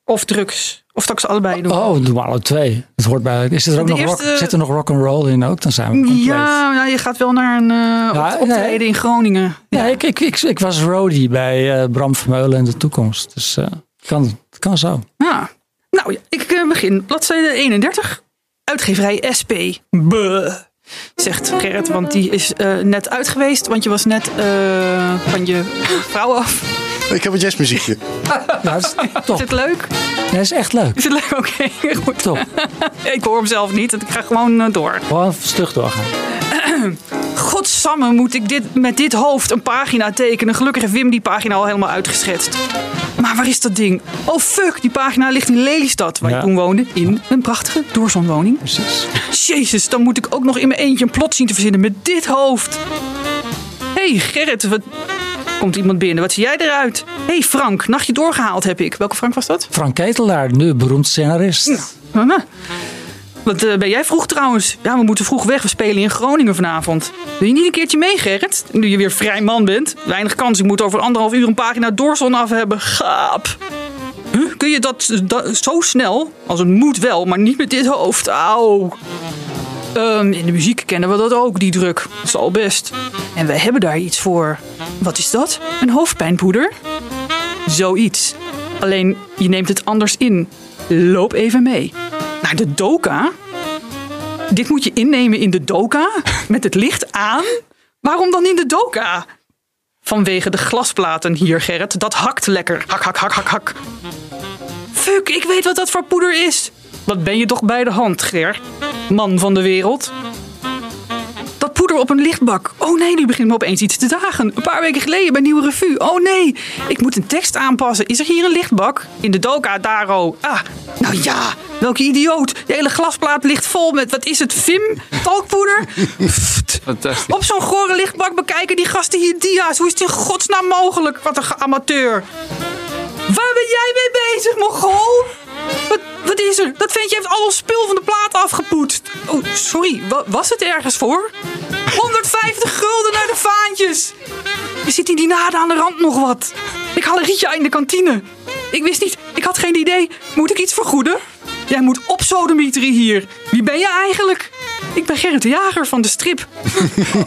Of drugs. Of dat ik ze allebei doe. Oh, doe maar alle twee. Het hoort bij. Is er ook De nog rock, eerste- zit er nog rock and roll in ook? Dan zijn we compleet. ja, nou, je gaat wel naar een eh Ja, op- optreden nee. in Groningen. Ja, ik, ik, ik, ik was roadie bij Bram Vermeulen in de toekomst. Dus eh kan, het kan zo. Ja. Nou, ja, ik begin. Bladzijde 31. Uitgeverij SP. Buh. Zegt Gerrit, want die is eh, net uit geweest. Want je was net eh, van je vrouw af. Ik heb een jazzmuziekje. Ja, dat is Is top. het leuk? Ja, dat is echt leuk. Is het leuk? Oké, goed. Top. Ik hoor hem zelf niet. Ik ga gewoon eh, door. Gewoon stug doorgaan. Godsamme moet ik dit, met dit hoofd een pagina tekenen. Gelukkig heeft Wim die pagina al helemaal uitgeschetst. Maar waar is dat ding? Oh fuck, die pagina ligt in Lelystad, waar Ja. ik toen woonde. In een prachtige doorzonwoning. Precies. Jezus, dan moet ik ook nog in mijn eentje een plot zien te verzinnen met dit hoofd. Hé hey Gerrit, wat... Komt iemand binnen, wat zie jij eruit? Hé hey Frank, nachtje doorgehaald heb ik. Welke Frank was dat? Frank Ketelaar, nu beroemd scenarist. Mama. Wat eh, ben jij vroeg trouwens? Ja, we moeten vroeg weg. We spelen in Groningen vanavond. Wil je niet een keertje mee, Gerrit? Nu je weer vrij man bent. Weinig kans. Ik moet over anderhalf uur een pagina doorzon af hebben. Gaap. Huh? Kun je dat, dat zo snel? Als het moet wel, maar niet met dit hoofd. Auw. Ehm, in de muziek kennen we dat ook, die druk. Dat is al best. En wij hebben daar iets voor. Wat is dat? Een hoofdpijnpoeder? Zoiets. Alleen je neemt het anders in. Loop even mee. Naar de doka? Dit moet je innemen in de doka? Met het licht aan? Waarom dan in de doka? Vanwege de glasplaten hier, Gerrit. Dat hakt lekker. Hak, hak, hak, hak, hak. Fuck, ik weet wat dat voor poeder is. Wat ben je toch bij de hand, Ger? Man van de wereld. Dat poeder op een lichtbak. Oh nee, nu begint me opeens iets te dagen. Een paar weken geleden bij Nieuwe Revue. Oh nee, ik moet een tekst aanpassen. Is er hier een lichtbak? In de doka, Daro. Ah, nou ja, welke idioot. De hele glasplaat ligt vol met, wat is het, Vim? Talkpoeder? Fantastisch. Op zo'n gore lichtbak bekijken die gasten hier dia's. Hoe is het in godsnaam mogelijk? Wat een amateur. Waar ben jij mee bezig, Mongool? Wat, wat is er? Dat ventje heeft al ons spul van de plaat afgepoetst. Oh, sorry. Wa- was het ergens voor? 150 gulden naar de vaantjes. Er zit in die naden aan de rand nog wat. Ik haal een rietje in de kantine. Ik wist niet. Ik had geen idee. Moet ik iets vergoeden? Jij moet opsodemieteren hier. Wie ben je eigenlijk? Ik ben Gerrit de Jager van de strip.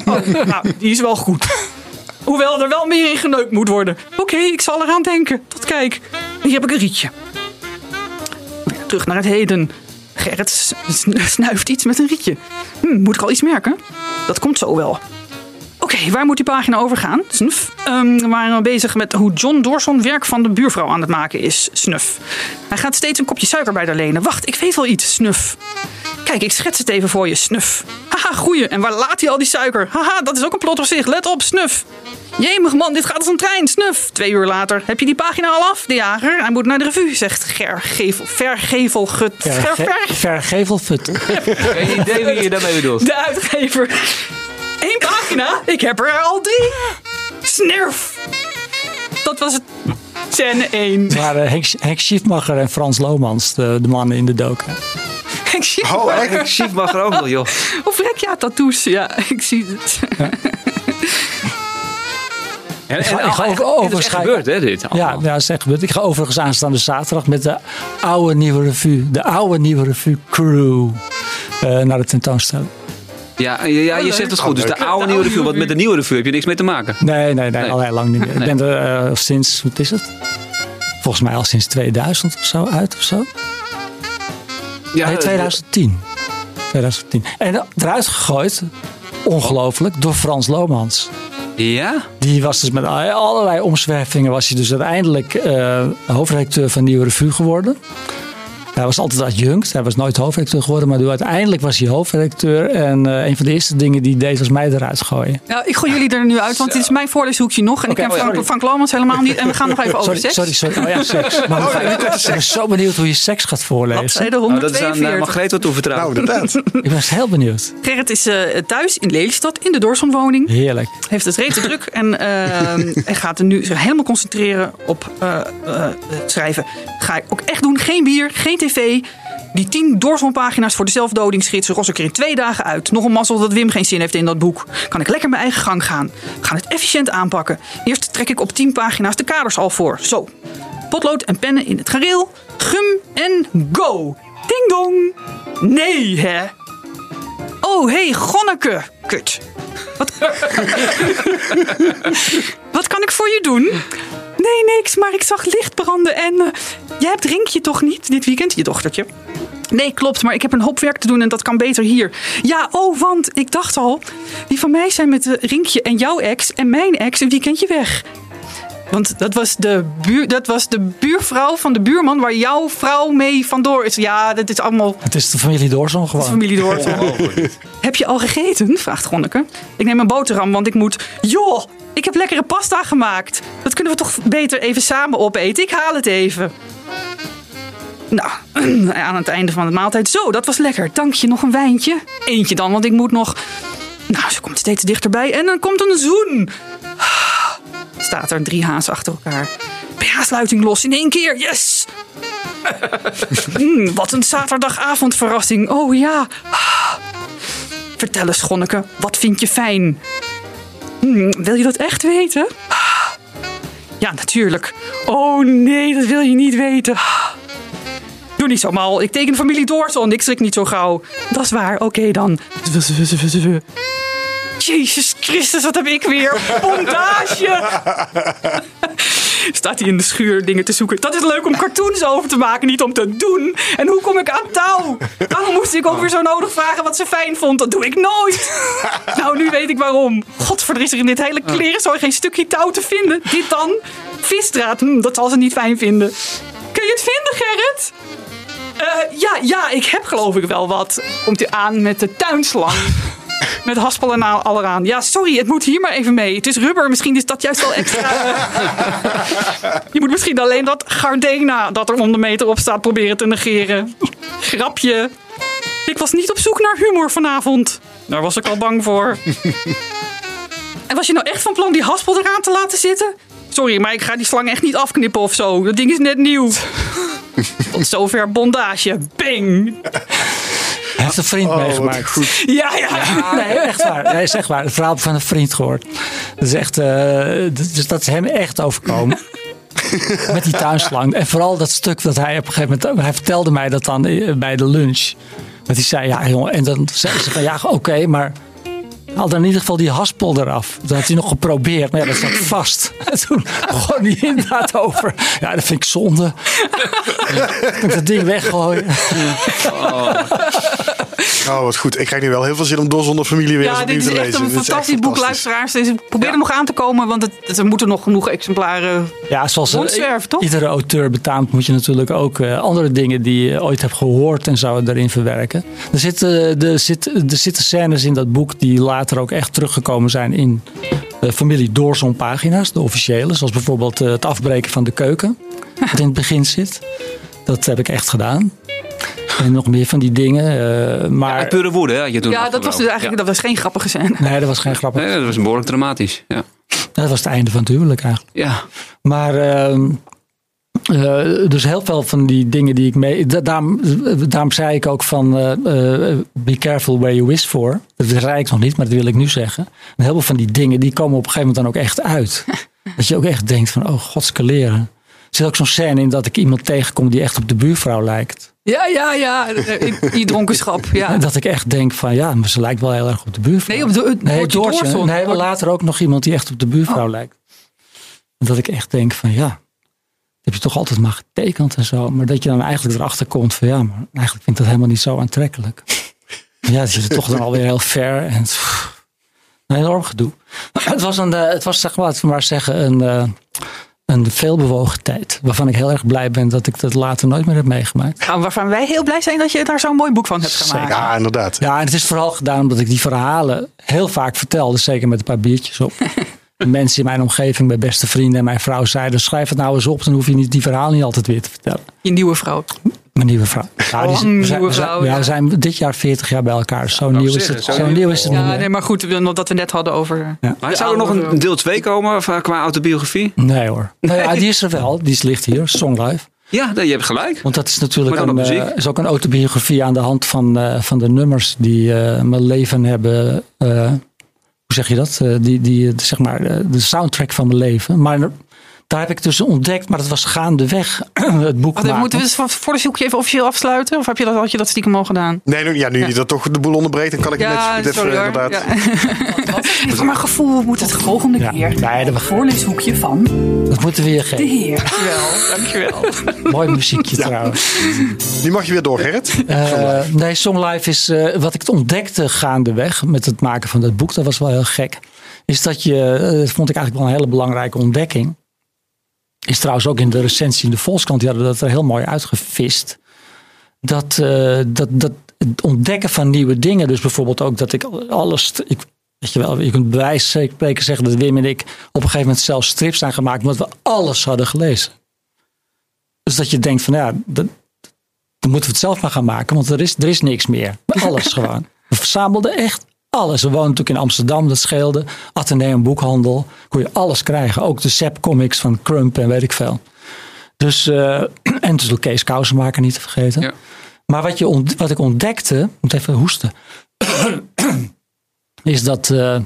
Oh, nou, die is wel goed. Hoewel er wel meer in geneukt moet worden. Oké, ik zal eraan denken. Tot kijk. Hier heb ik een rietje. Terug naar het heden. Gerrit snuift iets met een rietje. Hm, moet ik al iets merken? Dat komt zo wel. Oké, waar moet die pagina over gaan? Snuf. Ehm, we waren bezig met hoe John Dorson werk van de buurvrouw aan het maken is. Snuf. Hij gaat steeds een kopje suiker bij haar lenen. Wacht, ik weet wel iets. Snuf. Kijk, ik schets het even voor je. Snuf. Haha, goeie. En waar laat hij al die suiker? Haha, dat is ook een plot op zich. Let op, snuf. Jemig man, dit gaat als een trein. Snuf. Twee uur later. Heb je die pagina al af? De jager. Hij moet naar de revue, zegt Gergevel. Vergevelgut. Ver, Verge ver, Vergevelfut. Geen idee wie je daarmee bedoelt. de uitgever. Eén pagina? Ik heb er al drie. Snerf. Dat was het. Scène 1. Het waren Henk, Henk Schiefmacher en Frans Lomans, de, de mannen in de zie het. Oh, echt? Ik zie mag er ook nog, joh. Of rek ja, tattoos. Ja, ik zie het. En, Ik ga- en- ik ga en- over- dit is echt overschrijven. gebeurd, hè, dit Ja, allemaal. ja, dat is echt gebeurd. Ik ga overigens aanstaande zaterdag met de oude nieuwe revue, de oude nieuwe revue crew eh, naar de tentoonstelling. Ja, ja, ja, je zegt het goed. Dus de oude nieuwe revue, want met de nieuwe revue heb je niks mee te maken. Nee, nee, nee, Nee. al heel lang niet meer. Nee. Ik ben er eh, sinds, wat is het? Volgens mij al sinds 2000 of zo uit of zo. Ja, Nee, 2010. 2010. En eruit gegooid, ongelooflijk, door Frans Lomans. Ja? Die was dus met allerlei omzwervingen, was hij dus uiteindelijk eh, hoofdredacteur van Nieuwe Revue geworden. Hij was altijd adjunct. Hij was nooit hoofdredacteur geworden, maar uiteindelijk was hij hoofdredacteur. En eh, een van de eerste dingen die hij deed was mij eruit gooien. Nou, ik gooi jullie er nu uit, want dit is mijn voorleeshoekje nog. En ik ken oh ja, Frank, Lomans helemaal niet. En we gaan nog even over Sorry, seks. sorry, sorry. Oh ja, seks. Maar ga je- ik ben zo benieuwd hoe je seks gaat voorlezen. zei de Oh, dat is aan uh, 142? Margreet wat toevertrouwen. Nou, inderdaad. Ik ben heel benieuwd. Gerrit is eh, thuis in Lelystad, in de Doorsonwoning. Heerlijk. Heeft het reeds te druk en ehm, hij gaat er nu helemaal concentreren op eh, eh, het schrijven. Ga ik ook echt doen. Geen bier, geen tv. Die tien doorzonpagina's voor de zelfdodingsgids ros ik er in twee dagen uit. Nog een mazzel dat Wim geen zin heeft in dat boek. Kan ik lekker mijn eigen gang gaan. We gaan het efficiënt aanpakken. Eerst trek ik op tien pagina's de kaders al voor. Zo. Potlood en pennen in het gareel. Gum en go. Ding dong. Nee, hè? Oh, hey, Gonneke. Kut. Wat, wat kan ik voor je doen? Nee, niks, maar ik zag licht branden en... eh, jij hebt Rinkje toch niet dit weekend, je dochtertje? Nee, klopt, maar ik heb een hoop werk te doen en dat kan beter hier. Ja, oh, want ik dacht al... Die van mij zijn met eh, Rinkje en jouw ex en mijn ex een weekendje weg. Want dat was, de buur, dat was de buurvrouw van de buurman waar jouw vrouw mee vandoor is. Ja, dat is allemaal Het is de familie Doorson gewoon. familie door. Heb je al gegeten? vraagt Gonneke. Ik neem een boterham, want ik moet... Joh, ik heb lekkere pasta gemaakt. Dat kunnen we toch beter even samen opeten? Ik haal het even. Nou, aan het einde van de maaltijd. Zo, dat was lekker. Dank je, nog een wijntje? Eentje dan, want ik moet nog... Nou, ze komt steeds dichterbij en dan komt een zoen. Staat er drie haas achter elkaar. BH-sluiting los in één keer, yes! Mm, wat een zaterdagavondverrassing. Oh ja. Vertel eens, Gonneke, wat vind je fijn? Hmm, wil je dat echt weten? Ja, natuurlijk. Oh nee, dat wil je niet weten. Doe niet zo mal. Ik teken familie Doorson. Ik schrik niet zo gauw. Dat is waar. Oké dan. Jezus Christus, wat heb ik weer? Bondage! Staat hij in de schuur dingen te zoeken. Dat is leuk om cartoons over te maken, niet om te doen. En hoe kom ik aan touw? Daarom moest ik ook weer zo nodig vragen wat ze fijn vond. Dat doe ik nooit. Nou, nu weet ik waarom. Godverdomme, is er in dit hele klerenzooi geen stukje touw te vinden. Dit dan? Visdraad, hm, dat zal ze niet fijn vinden. Kun je het vinden, Gerrit? Eh, ja, ja, ik heb geloof ik wel wat. Komt u aan met de tuinslang. Met haspel en al eraan. Ja, sorry, het moet hier maar even mee. Het is rubber, misschien is dat juist wel extra. Je moet misschien alleen dat Gardena dat er om de meter op staat proberen te negeren. Grapje. Ik was niet op zoek naar humor vanavond. Daar was ik al bang voor. En was je nou echt van plan die haspel eraan te laten zitten? Sorry, maar ik ga die slang echt niet afknippen of zo. Dat ding is net nieuw. Tot zover bondage. Bang. Hij heeft een vriend Oh, wat meegemaakt. goed. Ja, ja. Nee, echt waar. Nee, is echt waar. Het verhaal van een vriend gehoord. Dat is echt, eh, dus dat is hem echt overkomen. Met die tuinslang. En vooral dat stuk dat hij op een gegeven moment. Hij vertelde mij dat dan eh, bij de lunch. Dat hij zei, ja jongen. En dan zei ze van, ja oké, maar. Haal dan in ieder geval die haspel eraf. Dat had hij nog geprobeerd, maar ja, dat zat vast. En toen begon hij inderdaad over. Ja, dat vind ik zonde. Ik dat ding weggooien? Oh, wat goed. Ik krijg nu wel heel veel zin om Door zonder familie weer eens Ja, opnieuw dit is te echt lezen. een Dit is echt fantastisch boek, luisteraars. Dus probeer er nog aan te komen, want het, het- er moeten nog genoeg exemplaren. Ja, zoals eh, Rondzwerven, toch? iedere auteur betaamt, moet je natuurlijk ook eh, andere dingen die je ooit hebt gehoord en zo erin verwerken. Er zitten, er, zit, er zitten scènes in dat boek die later ook echt teruggekomen zijn in eh, familie Doorson pagina's, de officiële. Zoals bijvoorbeeld eh, het afbreken van de keuken, wat in het begin zit. Dat heb ik echt gedaan. En nog meer van die dingen. eh, maar Uit pure woede, hè? Je doet Ja, dat was dus eigenlijk dat was geen grappige scène. nee, dat was geen grappig. Nee, dat was behoorlijk dramatisch. Ja. Dat was het einde van het huwelijk eigenlijk. ja. Maar ehm, eh, dus heel veel van die dingen die ik mee. da- Daarom, daarom zei ik ook van eh, eh, be careful where you wish for. Dat zei ik nog niet, maar dat wil ik nu zeggen. En heel veel van die dingen die komen op een gegeven moment dan ook echt uit. dat je ook echt denkt van oh godskeleren. Er zit ook zo'n scène in dat ik iemand tegenkom die echt op de buurvrouw lijkt. Ja, ja, ja. In die dronkenschap. Ja. Dat ik echt denk van ja, maar ze lijkt wel heel erg op de buurvrouw. Nee, op de, Nee, Doortje Doortje. Nee, maar later ook nog iemand die echt op de buurvrouw Oh. lijkt. Dat ik echt denk van ja, heb je toch altijd maar getekend en zo. Maar dat je dan eigenlijk erachter komt van ja, maar eigenlijk vind ik dat helemaal niet zo aantrekkelijk. ja, dat je er toch dan alweer heel ver en pff, een enorm gedoe. het was een, eh, het was zeg maar, laten we maar zeggen, een, eh, een veelbewogen tijd. Waarvan ik heel erg blij ben dat ik dat later nooit meer heb meegemaakt. Nou, waarvan wij heel blij zijn dat je daar zo'n mooi boek van hebt gemaakt. Ja, inderdaad. Ja, en het is vooral gedaan omdat ik die verhalen heel vaak vertelde. Zeker met een paar biertjes op. Mensen in mijn omgeving, mijn beste vrienden en mijn vrouw zeiden... schrijf het nou eens op, dan hoef je niet die verhalen niet altijd weer te vertellen. Je nieuwe vrouw. Mijn nieuwe vrouw. Ja, die we zijn, nieuwe we zijn- vrouw, ja, ja. we zijn dit jaar 40 jaar bij elkaar. Zo nieuw is het, zo zo nieuw. nieuw is het niet Ja, nee, maar goed, dat we net hadden over... Maar zou er nog een deel 2 komen of, eh, qua autobiografie? Nee hoor. Nou ja, die is er wel. Die is- ligt hier, Song Live. Ja, nee, je hebt gelijk. Want dat is natuurlijk een, eh, is ook een autobiografie aan de hand van, eh, van de nummers die eh, mijn leven hebben. eh, hoe zeg je dat? Eh, die, die, eh, zeg maar, eh, de soundtrack van mijn leven. Maar daar heb ik dus ontdekt, maar dat was gaandeweg het boek. Wat, maken. moeten we dus voor- voor de zoekje even officieel afsluiten? Of heb je dat, had je dat stiekem al gedaan? Nee, nu, ja, nu je dat toch de boel onderbreekt, dan kan ik Ja, net even sorry hoor. inderdaad. Ja. Voor mijn gevoel moet het Volgende Ja. keer Nee, dat- het voorleeshoekje van Dat moeten we je de geven. heer. Dankjewel, dankjewel. Mooi muziekje trouwens. Nu mag je weer door, Gerrit. Eh, nee, Song Life is eh, wat ik ontdekte gaandeweg met het maken van dat boek. Dat was wel heel gek. Is dat je, eh, dat vond ik eigenlijk wel een hele belangrijke ontdekking. Is trouwens ook in de recensie in de Volkskrant, die hadden dat er heel mooi uitgevist. Dat, eh, dat, dat het ontdekken van nieuwe dingen, dus bijvoorbeeld ook dat ik alles. Ik, weet je wel, je kunt bij wijze spreken zeggen dat Wim en ik op een gegeven moment zelfs strips zijn gemaakt, omdat we alles hadden gelezen. Dus dat je denkt van ja, dan moeten we het zelf maar gaan maken, want er is, er is niks meer. Alles gewoon. We verzamelden echt alles. We woonden natuurlijk in Amsterdam, dat scheelde. Atheneum Boekhandel, kon je alles krijgen. Ook de Sep Comics van Crump en weet ik veel. Dus, eh, en dus de Kees Kousenmaker niet te vergeten. Ja. Maar wat, je ont- wat ik ontdekte, ik moet even hoesten, is dat, eh,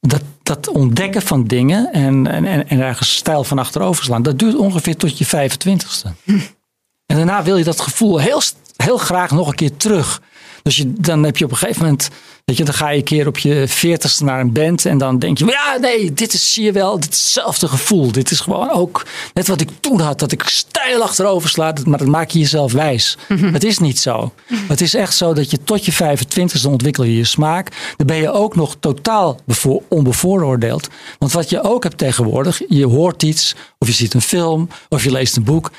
dat, dat ontdekken van dingen en, en, en, en ergens stijl van achterover slaan, dat duurt ongeveer tot je 25ste. En daarna wil je dat gevoel heel, heel graag nog een keer terug. Dus je, dan heb je op een gegeven moment, weet je, dan ga je een keer op je veertigste naar een band en dan denk je, ja nee, dit is, zie je wel, dit is hetzelfde gevoel. Dit is gewoon ook net wat ik toen had, dat ik stijl achterover sla, dat- maar dat maak je jezelf wijs. Het is niet zo. Het is echt zo dat je tot je 25ste ontwikkel je je smaak. Dan ben je ook nog totaal bevo- onbevooroordeeld. Want wat je ook hebt tegenwoordig, je hoort iets, of je ziet een film, of je leest een boek.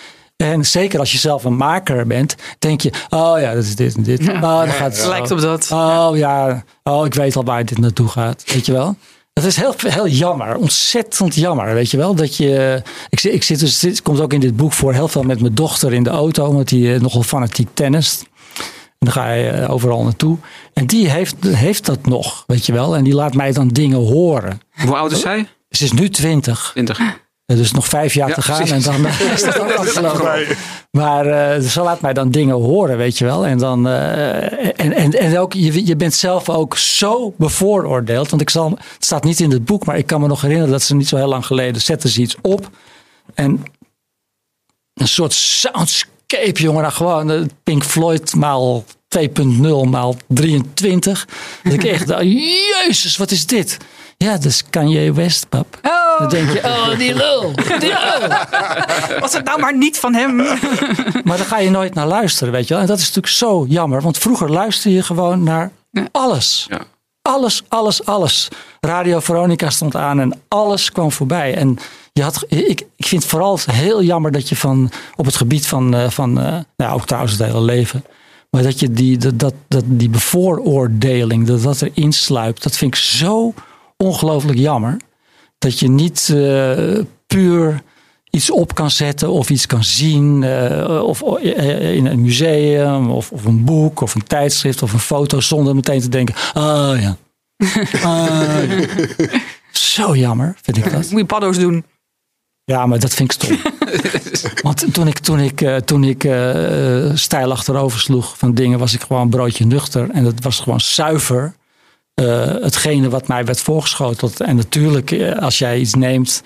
En zeker als je zelf een maker bent, denk je, oh ja, dat is dit en dit. Oh, dan gaat het zo. Lijkt op dat. Oh ja, oh, ik weet al waar dit naartoe gaat. Weet je wel? Dat is heel, heel jammer, ontzettend jammer, weet je wel. Dat je, ik, zit- ik zit dus, dit komt ook in dit boek voor, heel veel met mijn dochter in de auto, omdat die eh, nogal fanatiek tennist. En dan ga je eh, overal naartoe. En die heeft, heeft dat nog, weet je wel. En die laat mij dan dingen horen. Hoe oud is zij? Ze is nu twintig. 20. Er is nog vijf jaar Ja, te gaan precies. en dan eh, is dat ook afgelopen. Maar eh, ze laat mij dan dingen horen, weet je wel. En, dan, eh, en, en, en ook, je, je bent zelf ook zo bevooroordeeld. Want ik zal, het staat niet in het boek, maar ik kan me nog herinneren dat ze niet zo heel lang geleden zetten ze iets op. En een soort soundscape, jongen. Nou, gewoon Pink Floyd maal 2.0 maal 23. Dat ik echt dacht, jezus, wat is dit? Ja, dat is Kanye West, pap. Oh, Dan denk je, oh, die lul. Die lul. was het nou maar niet van hem? Maar daar ga je nooit naar luisteren, weet je wel. En dat is natuurlijk zo jammer. Want vroeger luisterde je gewoon naar alles. Ja. Alles, alles, alles. Radio Veronica stond aan en alles kwam voorbij. En je had, ik, ik vind het vooral heel jammer dat je van, op het gebied van, eh, van eh, nou, ook trouwens het hele leven. Maar dat je die, dat, dat, dat, die bevooroordeling, dat dat erin sluipt. Dat vind ik zo ongelooflijk jammer. Dat je niet eh, puur iets op kan zetten of iets kan zien. eh, of eh, in een museum of, of een boek of een tijdschrift of een foto. Zonder meteen te denken, oh ja. Ah, ja. Zo jammer vind ik dat. Moet je paddo's doen. Ja, maar dat vind ik stom. Want toen ik, toen ik, toen ik stijl achterover sloeg van dingen, was ik gewoon een broodje nuchter. En dat was gewoon zuiver eh, hetgene wat mij werd voorgeschoteld. En natuurlijk, eh, als jij iets neemt,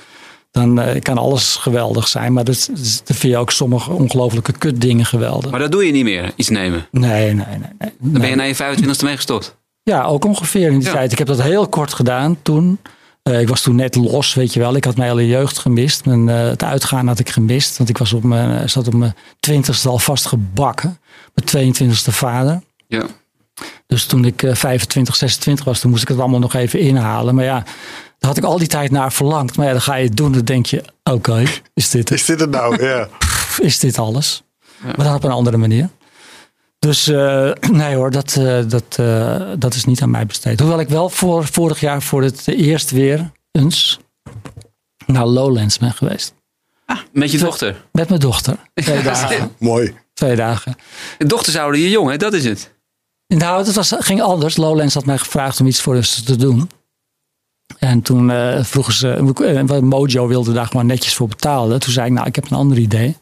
dan eh, kan alles geweldig zijn. Maar dat, dat vind je ook sommige ongelofelijke kutdingen geweldig. Maar dat doe je niet meer, iets nemen. Nee, nee, nee. nee. Dan ben je na je 25e mee gestopt. Ja, ook ongeveer in die Ja. tijd. Ik heb dat heel kort gedaan toen. Ik was toen net los, weet je wel. Ik had mijn hele jeugd gemist. Mijn, het uitgaan had ik gemist. Want ik was op mijn, zat op mijn twintigste al vastgebakken. Mijn 22e vader. Ja. Dus toen ik eh, 25, 26 was, toen moest ik het allemaal nog even inhalen. Maar ja, daar had ik al die tijd naar verlangd. Maar ja, dan ga je het doen. Dan denk je, oké, is dit het? Is dit het nou? Ja. Is dit alles? Maar dan op een andere manier. Dus eh, nee hoor, dat, eh, dat, eh, dat is niet aan mij besteed. Hoewel ik wel voor, vorig jaar voor het eerst weer eens naar Lowlands ben geweest. Met je dochter. Met mijn dochter. Twee dagen. Mooi. Twee dagen. De dochters houden je jong, hè? Dat is het. Nou, het was, ging anders. Lowlands had mij gevraagd om iets voor ze te doen. En toen eh, vroegen ze, eh, Mojo wilde daar gewoon netjes voor betalen. Toen zei ik, nou, ik heb een ander idee.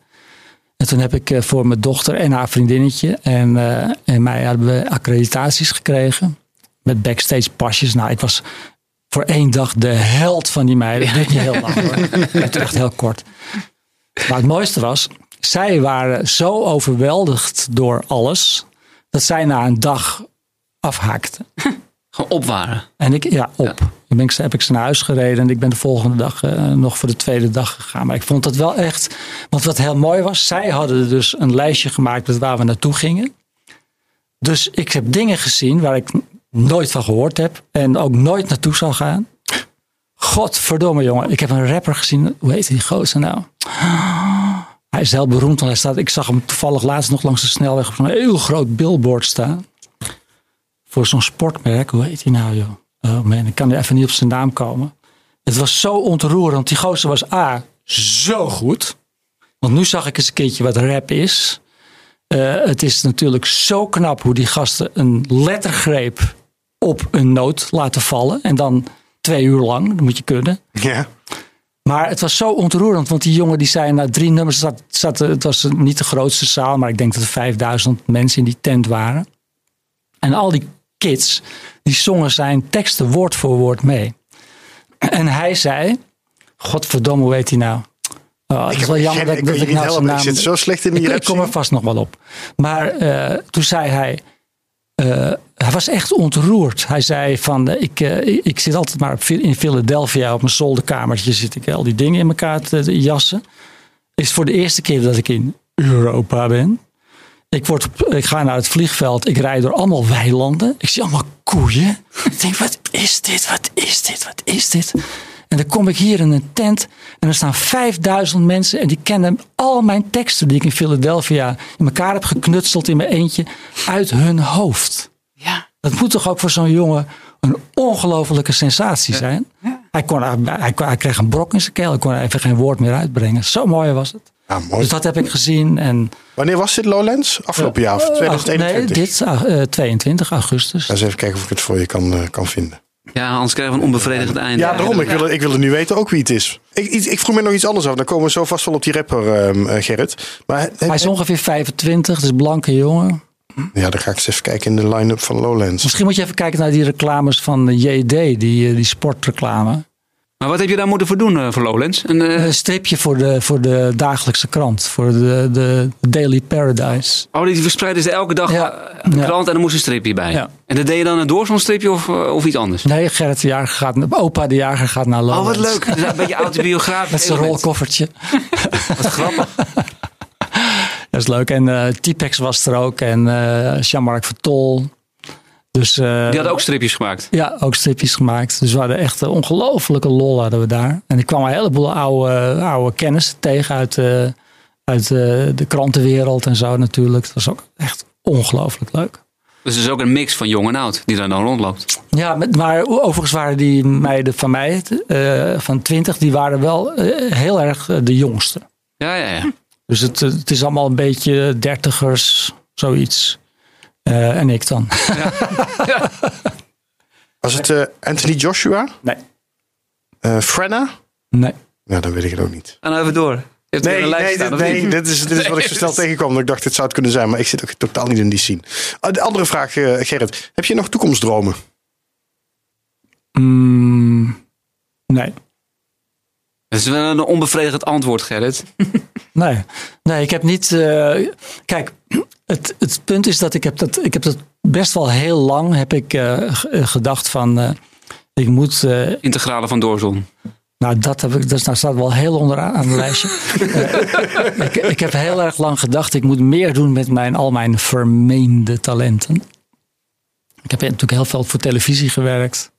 En toen heb ik eh, voor mijn dochter en haar vriendinnetje en, eh, en mij hebben we accreditaties gekregen. Met backstage pasjes. Nou, ik was voor één dag de held van die meiden. Dat niet heel lang hoor. Het echt heel kort. Maar het mooiste was, zij waren zo overweldigd door alles. Dat zij na een dag afhaakten. Gewoon opwaren. En ik, ja, op. Dan ben ik, heb ik ze naar huis gereden en ik ben de volgende dag eh, nog voor de tweede dag gegaan. Maar ik vond dat wel echt, want wat heel mooi was, zij hadden dus een lijstje gemaakt met waar we naartoe gingen. Dus ik heb dingen gezien waar ik nooit van gehoord heb en ook nooit naartoe zou gaan. Godverdomme jongen, ik heb een rapper gezien, hoe heet die gozer nou? Hij is heel beroemd, want hij staat, ik zag hem toevallig laatst nog langs de snelweg op zo'n heel groot billboard staan. Voor zo'n sportmerk, hoe heet hij nou joh? Oh man, ik kan er even niet op zijn naam komen. Het was zo ontroerend. Die gozer was A, zo goed. Want nu zag ik eens een keertje wat rap is. Eh, het is natuurlijk zo knap hoe die gasten een lettergreep op een noot laten vallen. En dan twee uur lang, dat moet je kunnen. Ja. Maar het was zo ontroerend, want die jongen die zei na drie nummers, zat, zat, het was niet de grootste zaal, maar ik denk dat er 5000 mensen in die tent waren. En al die kids, die zongen zijn teksten woord voor woord mee. En hij zei, godverdomme, hoe heet hij nou? Oh, het is wel jammer dat, ik dat ik niet nou zijn. Ik zit zo slecht in die ik, ik kom er vast nog wel op. Maar eh, toen zei hij, hij was echt ontroerd. Hij zei van, eh, ik, eh, ik zit altijd maar in Philadelphia op mijn zolderkamertje zit ik al die dingen in elkaar te, jassen. Is voor de eerste keer dat ik in Europa ben. Ik, word, ik ga naar het vliegveld. Ik rijd door allemaal weilanden. Ik zie allemaal koeien. Ik denk, wat is dit? Wat is dit? Wat is dit? En dan kom ik hier in een tent. En er staan 5000 mensen. En die kennen al mijn teksten die ik in Philadelphia in elkaar heb geknutseld in mijn eentje. Uit hun hoofd. Ja. Dat moet toch ook voor zo'n jongen een ongelofelijke sensatie zijn. Hij, kon, hij, hij, hij kreeg een brok in zijn keel. Hij kon even geen woord meer uitbrengen. Zo mooi was het. Ja, mooi. Dus dat heb ik gezien. En, Wanneer was dit Lowlands? Afgelopen jaar of Eh, 2021? Nee, dit uh, 22 augustus. Ga eens even kijken of ik het voor je kan, eh, kan vinden. Ja, anders krijgen we een onbevredigend einde. Ja, daarom. Ik wil, ik wil nu weten ook wie het is. Ik, ik, ik vroeg me nog iets anders af. Dan komen we zo vast wel op die rapper, ehm, eh, Gerrit. Maar heb- Hij is ongeveer 25, dus blanke jongen. ja, dan ga ik eens even kijken in de line-up van Lowlands. Misschien moet je even kijken naar die reclames van JD, die, eh, die sportreclame. Maar wat heb je daar moeten voor doen eh, voor Lowlands? En, eh, Een stripje voor de, voor de dagelijkse krant, voor de, de Daily Paradise. oh, die verspreiden ze elke dag Ja. eh, een Ja. krant en er moest een stripje bij. Ja. En dat deed je dan een door zo'n stripje of, of iets anders? Nee, Gerrit de Jager gaat, opa de Jager gaat naar Oh, Lowlands. wat leuk. Dus een beetje autobiografisch. Met zijn rolkoffertje. Wat grappig. Dat is leuk. En T-Pex was er ook. En Jean-Marc Vertol. Dus, eh, Die hadden ook stripjes gemaakt. Ja, ook stripjes gemaakt. Dus we hadden echt een ongelofelijke lol hadden we daar. En ik kwam een heleboel oude, oude kennis tegen uit, eh, uit eh, de krantenwereld en zo natuurlijk. Het was ook echt ongelooflijk leuk. Dus het is ook een mix van jong en oud die daar dan rondloopt. Ja, maar overigens waren die meiden van mij, eh, van 20, die waren wel eh, heel erg eh, de jongste. Ja, ja, ja. Dus het, eh, het is allemaal een beetje dertigers, zoiets. Eh, en ik dan. Was het eh, Anthony Joshua? Nee. Eh Frenna? Nee. Ja, dan weet ik het ook niet. En even door. Er Nee, een lijst nee, staan, dit, nee dit, is, dit is wat ik zo snel tegenkwam. Dat ik dacht, dit zou het kunnen zijn. Maar ik zit ook totaal niet in die scene. Ah, De andere vraag, eh, Gerrit. Heb je nog toekomstdromen? Mm, nee. Dat is wel een onbevredigend antwoord, Gerrit. Nee, nee, ik heb niet. eh, kijk, het, het punt is dat ik heb dat, ik heb dat best wel heel lang heb ik eh, eh, gedacht van. eh, ik moet. eh, Integrale van Doorzon. nou, dat heb ik. Dat staat wel heel onderaan aan het lijstje. Ik, ik heb heel erg lang gedacht. Ik moet meer doen met mijn, al mijn vermeende talenten. Ik heb natuurlijk heel veel voor televisie gewerkt.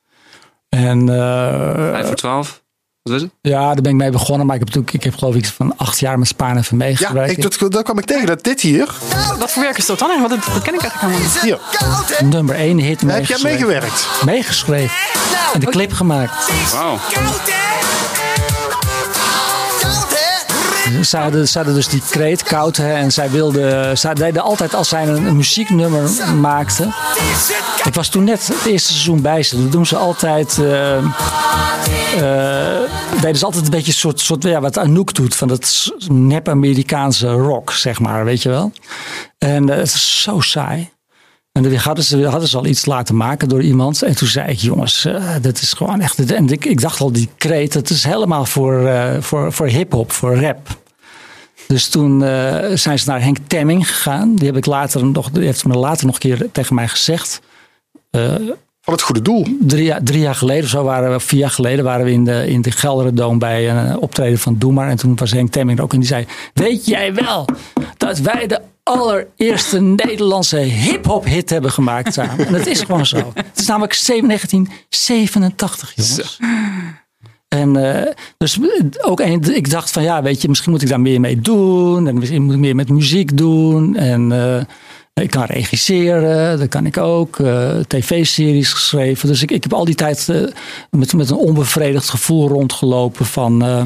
En. eh, 5 voor 12. Wat was het? ja, daar ben ik mee begonnen. Maar ik heb, natuurlijk, ik heb geloof ik van acht jaar met Spaan en Vermee Ja, gewerkt. ik, dat, dat kwam ik tegen. Dat dit hier. Wat voor werk is dat dan? Wat, dat ken ik eigenlijk helemaal niet. Hier. nummer 1 hit heb jij meegeschreven. meegewerkt. Meegeschreven. En de clip gemaakt. Wauw. Ze hadden, dus die kreet, koud. En zij wilden, zij deden altijd als zij een, muzieknummer maakten. Ik was toen net het eerste seizoen bij ze. Dat doen ze altijd. eh, eh, deden ze altijd een beetje soort, soort ja, wat Anouk doet. Van dat s- nep-Amerikaanse rock, zeg maar. Weet je wel. En eh, het is zo saai. En dan hadden ze, hadden ze al iets laten maken door iemand. En toen zei ik, jongens, eh, dat is gewoon echt... En ik, dacht al, die kreet, dat is helemaal voor, eh, voor, voor hip-hop, voor rap. Dus toen eh, zijn ze naar Henk Temming gegaan. Die, heb ik later nog, die heeft me later nog een keer tegen mij gezegd. Van het goede doel. Drie, jaar- drie jaar geleden, of zo waren we, vier jaar geleden, waren we in de, in de Gelderdoom bij een optreden van Doe maar. En toen was Henk Temming er ook en die zei: Weet jij wel dat wij de allereerste Nederlandse hip-hop hit hebben gemaakt samen? En dat is gewoon zo. Het is namelijk 1987, jongens. En eh, dus ook een, ik dacht van ja, weet je, misschien moet ik daar meer mee doen. En misschien moet ik meer met muziek doen. En eh, ik kan regisseren, dat kan ik ook. eh, TV-series geschreven. Dus ik, ik heb al die tijd eh, met, met een onbevredigd gevoel rondgelopen van eh,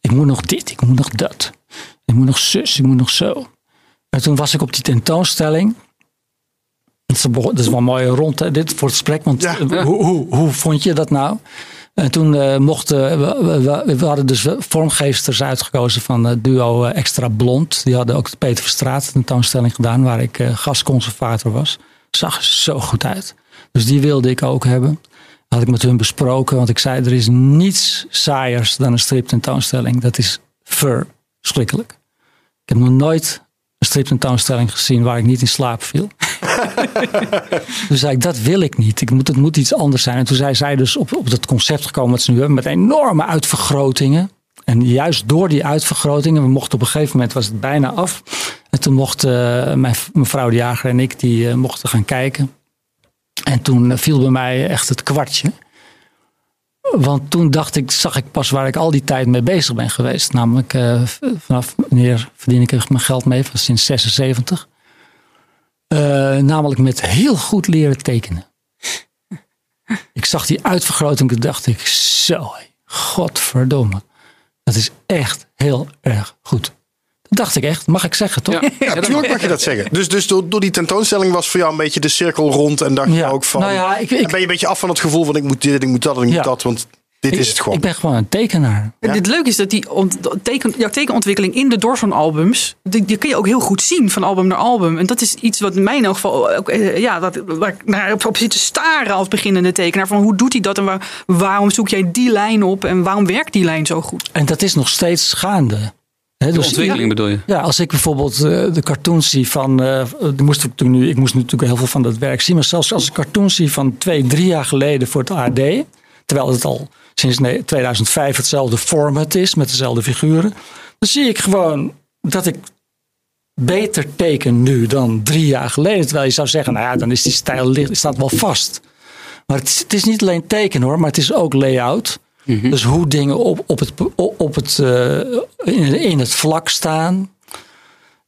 ik moet nog dit, ik moet nog dat. Ik moet nog zus, ik moet nog zo. En toen was ik op die tentoonstelling. Dat is, wel mooi rond, hè, dit voor het gesprek. Want Ja. hoe, hoe, hoe vond je dat nou? En toen eh, mochten we, we, we- hadden dus vormgeesters uitgekozen van het duo eh, Extra Blond. Die hadden ook de Peter Verstraat tentoonstelling gedaan, waar ik eh, gastconservator was. Zag zo goed uit. Dus die wilde ik ook hebben. Had ik met hun besproken, want ik zei: er is niets saaiers dan een striptentoonstelling. Dat is verschrikkelijk. Ik heb nog nooit een striptentoonstelling gezien waar ik niet in slaap viel. Toen zei ik, dat wil ik niet. Ik moet, het moet iets anders zijn. En toen zei zij dus op, op dat concept gekomen wat ze nu hebben met enorme uitvergrotingen. En juist door die uitvergrotingen, we mochten op een gegeven moment, was het bijna af. En toen mochten eh, mijn mevrouw de Jager en ik, die eh, mochten gaan kijken. En toen eh, viel bij mij echt het kwartje. Want toen dacht ik, zag ik pas waar ik al die tijd mee bezig ben geweest. Namelijk vanaf wanneer verdien ik mijn geld mee? Van sinds 76. Eh, namelijk met heel goed leren tekenen. Ik zag die uitvergroting en dacht ik, zo, godverdomme. Dat is echt heel erg goed. Dat dacht ik echt, mag ik zeggen toch? Ja. Ja, natuurlijk mag je dat zeggen. Dus, dus door, door die tentoonstelling was voor jou een beetje de cirkel rond. En dacht je Ja. ook van. Nou ja, ik- ik- en ben je een beetje af van het gevoel van ik moet dit, ik moet dat en ik moet dat. Want dit is het gewoon. Ik ben gewoon een tekenaar. Ja. Het leuke is dat die ont- teken, ja, tekenontwikkeling in de Dorson albums, die, die kun je ook heel goed zien van album naar album. En dat is iets wat in mijn geval ook, eh, ja, dat, waar ik naar op, op zit te staren als beginnende tekenaar. Van hoe doet hij dat en waar- waarom zoek jij die lijn op en waarom werkt die lijn zo goed? En dat is nog steeds gaande. Hè, De dus- ontwikkeling bedoel je? Ja, als ik bijvoorbeeld eh, de cartoons zie van. eh, die moest ik, toen nu, ik moest natuurlijk heel veel van dat werk zien. Maar zelfs als ik cartoons zie van twee, drie jaar geleden voor het AD. Terwijl het al sinds ne- 2005 hetzelfde format is met dezelfde figuren. Dan zie ik gewoon dat ik beter teken nu dan drie jaar geleden. Terwijl je zou zeggen, nou ja, dan is die stijl staat wel vast. Maar het is, het is niet alleen teken hoor, maar het is ook layout. Dus hoe dingen op, op het, op het, eh, in, in het vlak staan.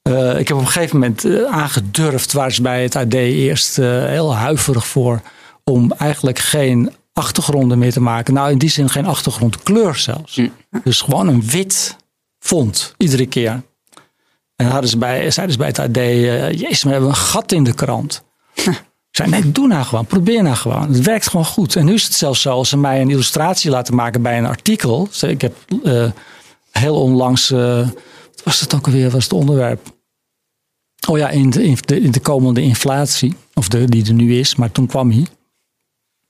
Eh, ik heb op een gegeven moment eh, aangedurfd, waar ze bij het AD eerst heel huiverig voor, om eigenlijk geen achtergronden meer te maken. Nou, in die zin geen achtergrondkleur zelfs. Dus gewoon een wit font, iedere keer. En hadden ze bij, zeiden ze bij het AD, eh, jezus, we hebben een gat in de krant. Ik zei, nee, doe nou gewoon. Probeer nou gewoon. Het werkt gewoon goed. En nu is het zelfs zo, als ze mij een illustratie laten maken bij een artikel. Ik heb eh, heel onlangs, eh, wat was het ook alweer, was het onderwerp? Oh ja, in de, in de, in de komende inflatie. Of de, die er nu is, maar toen kwam hij.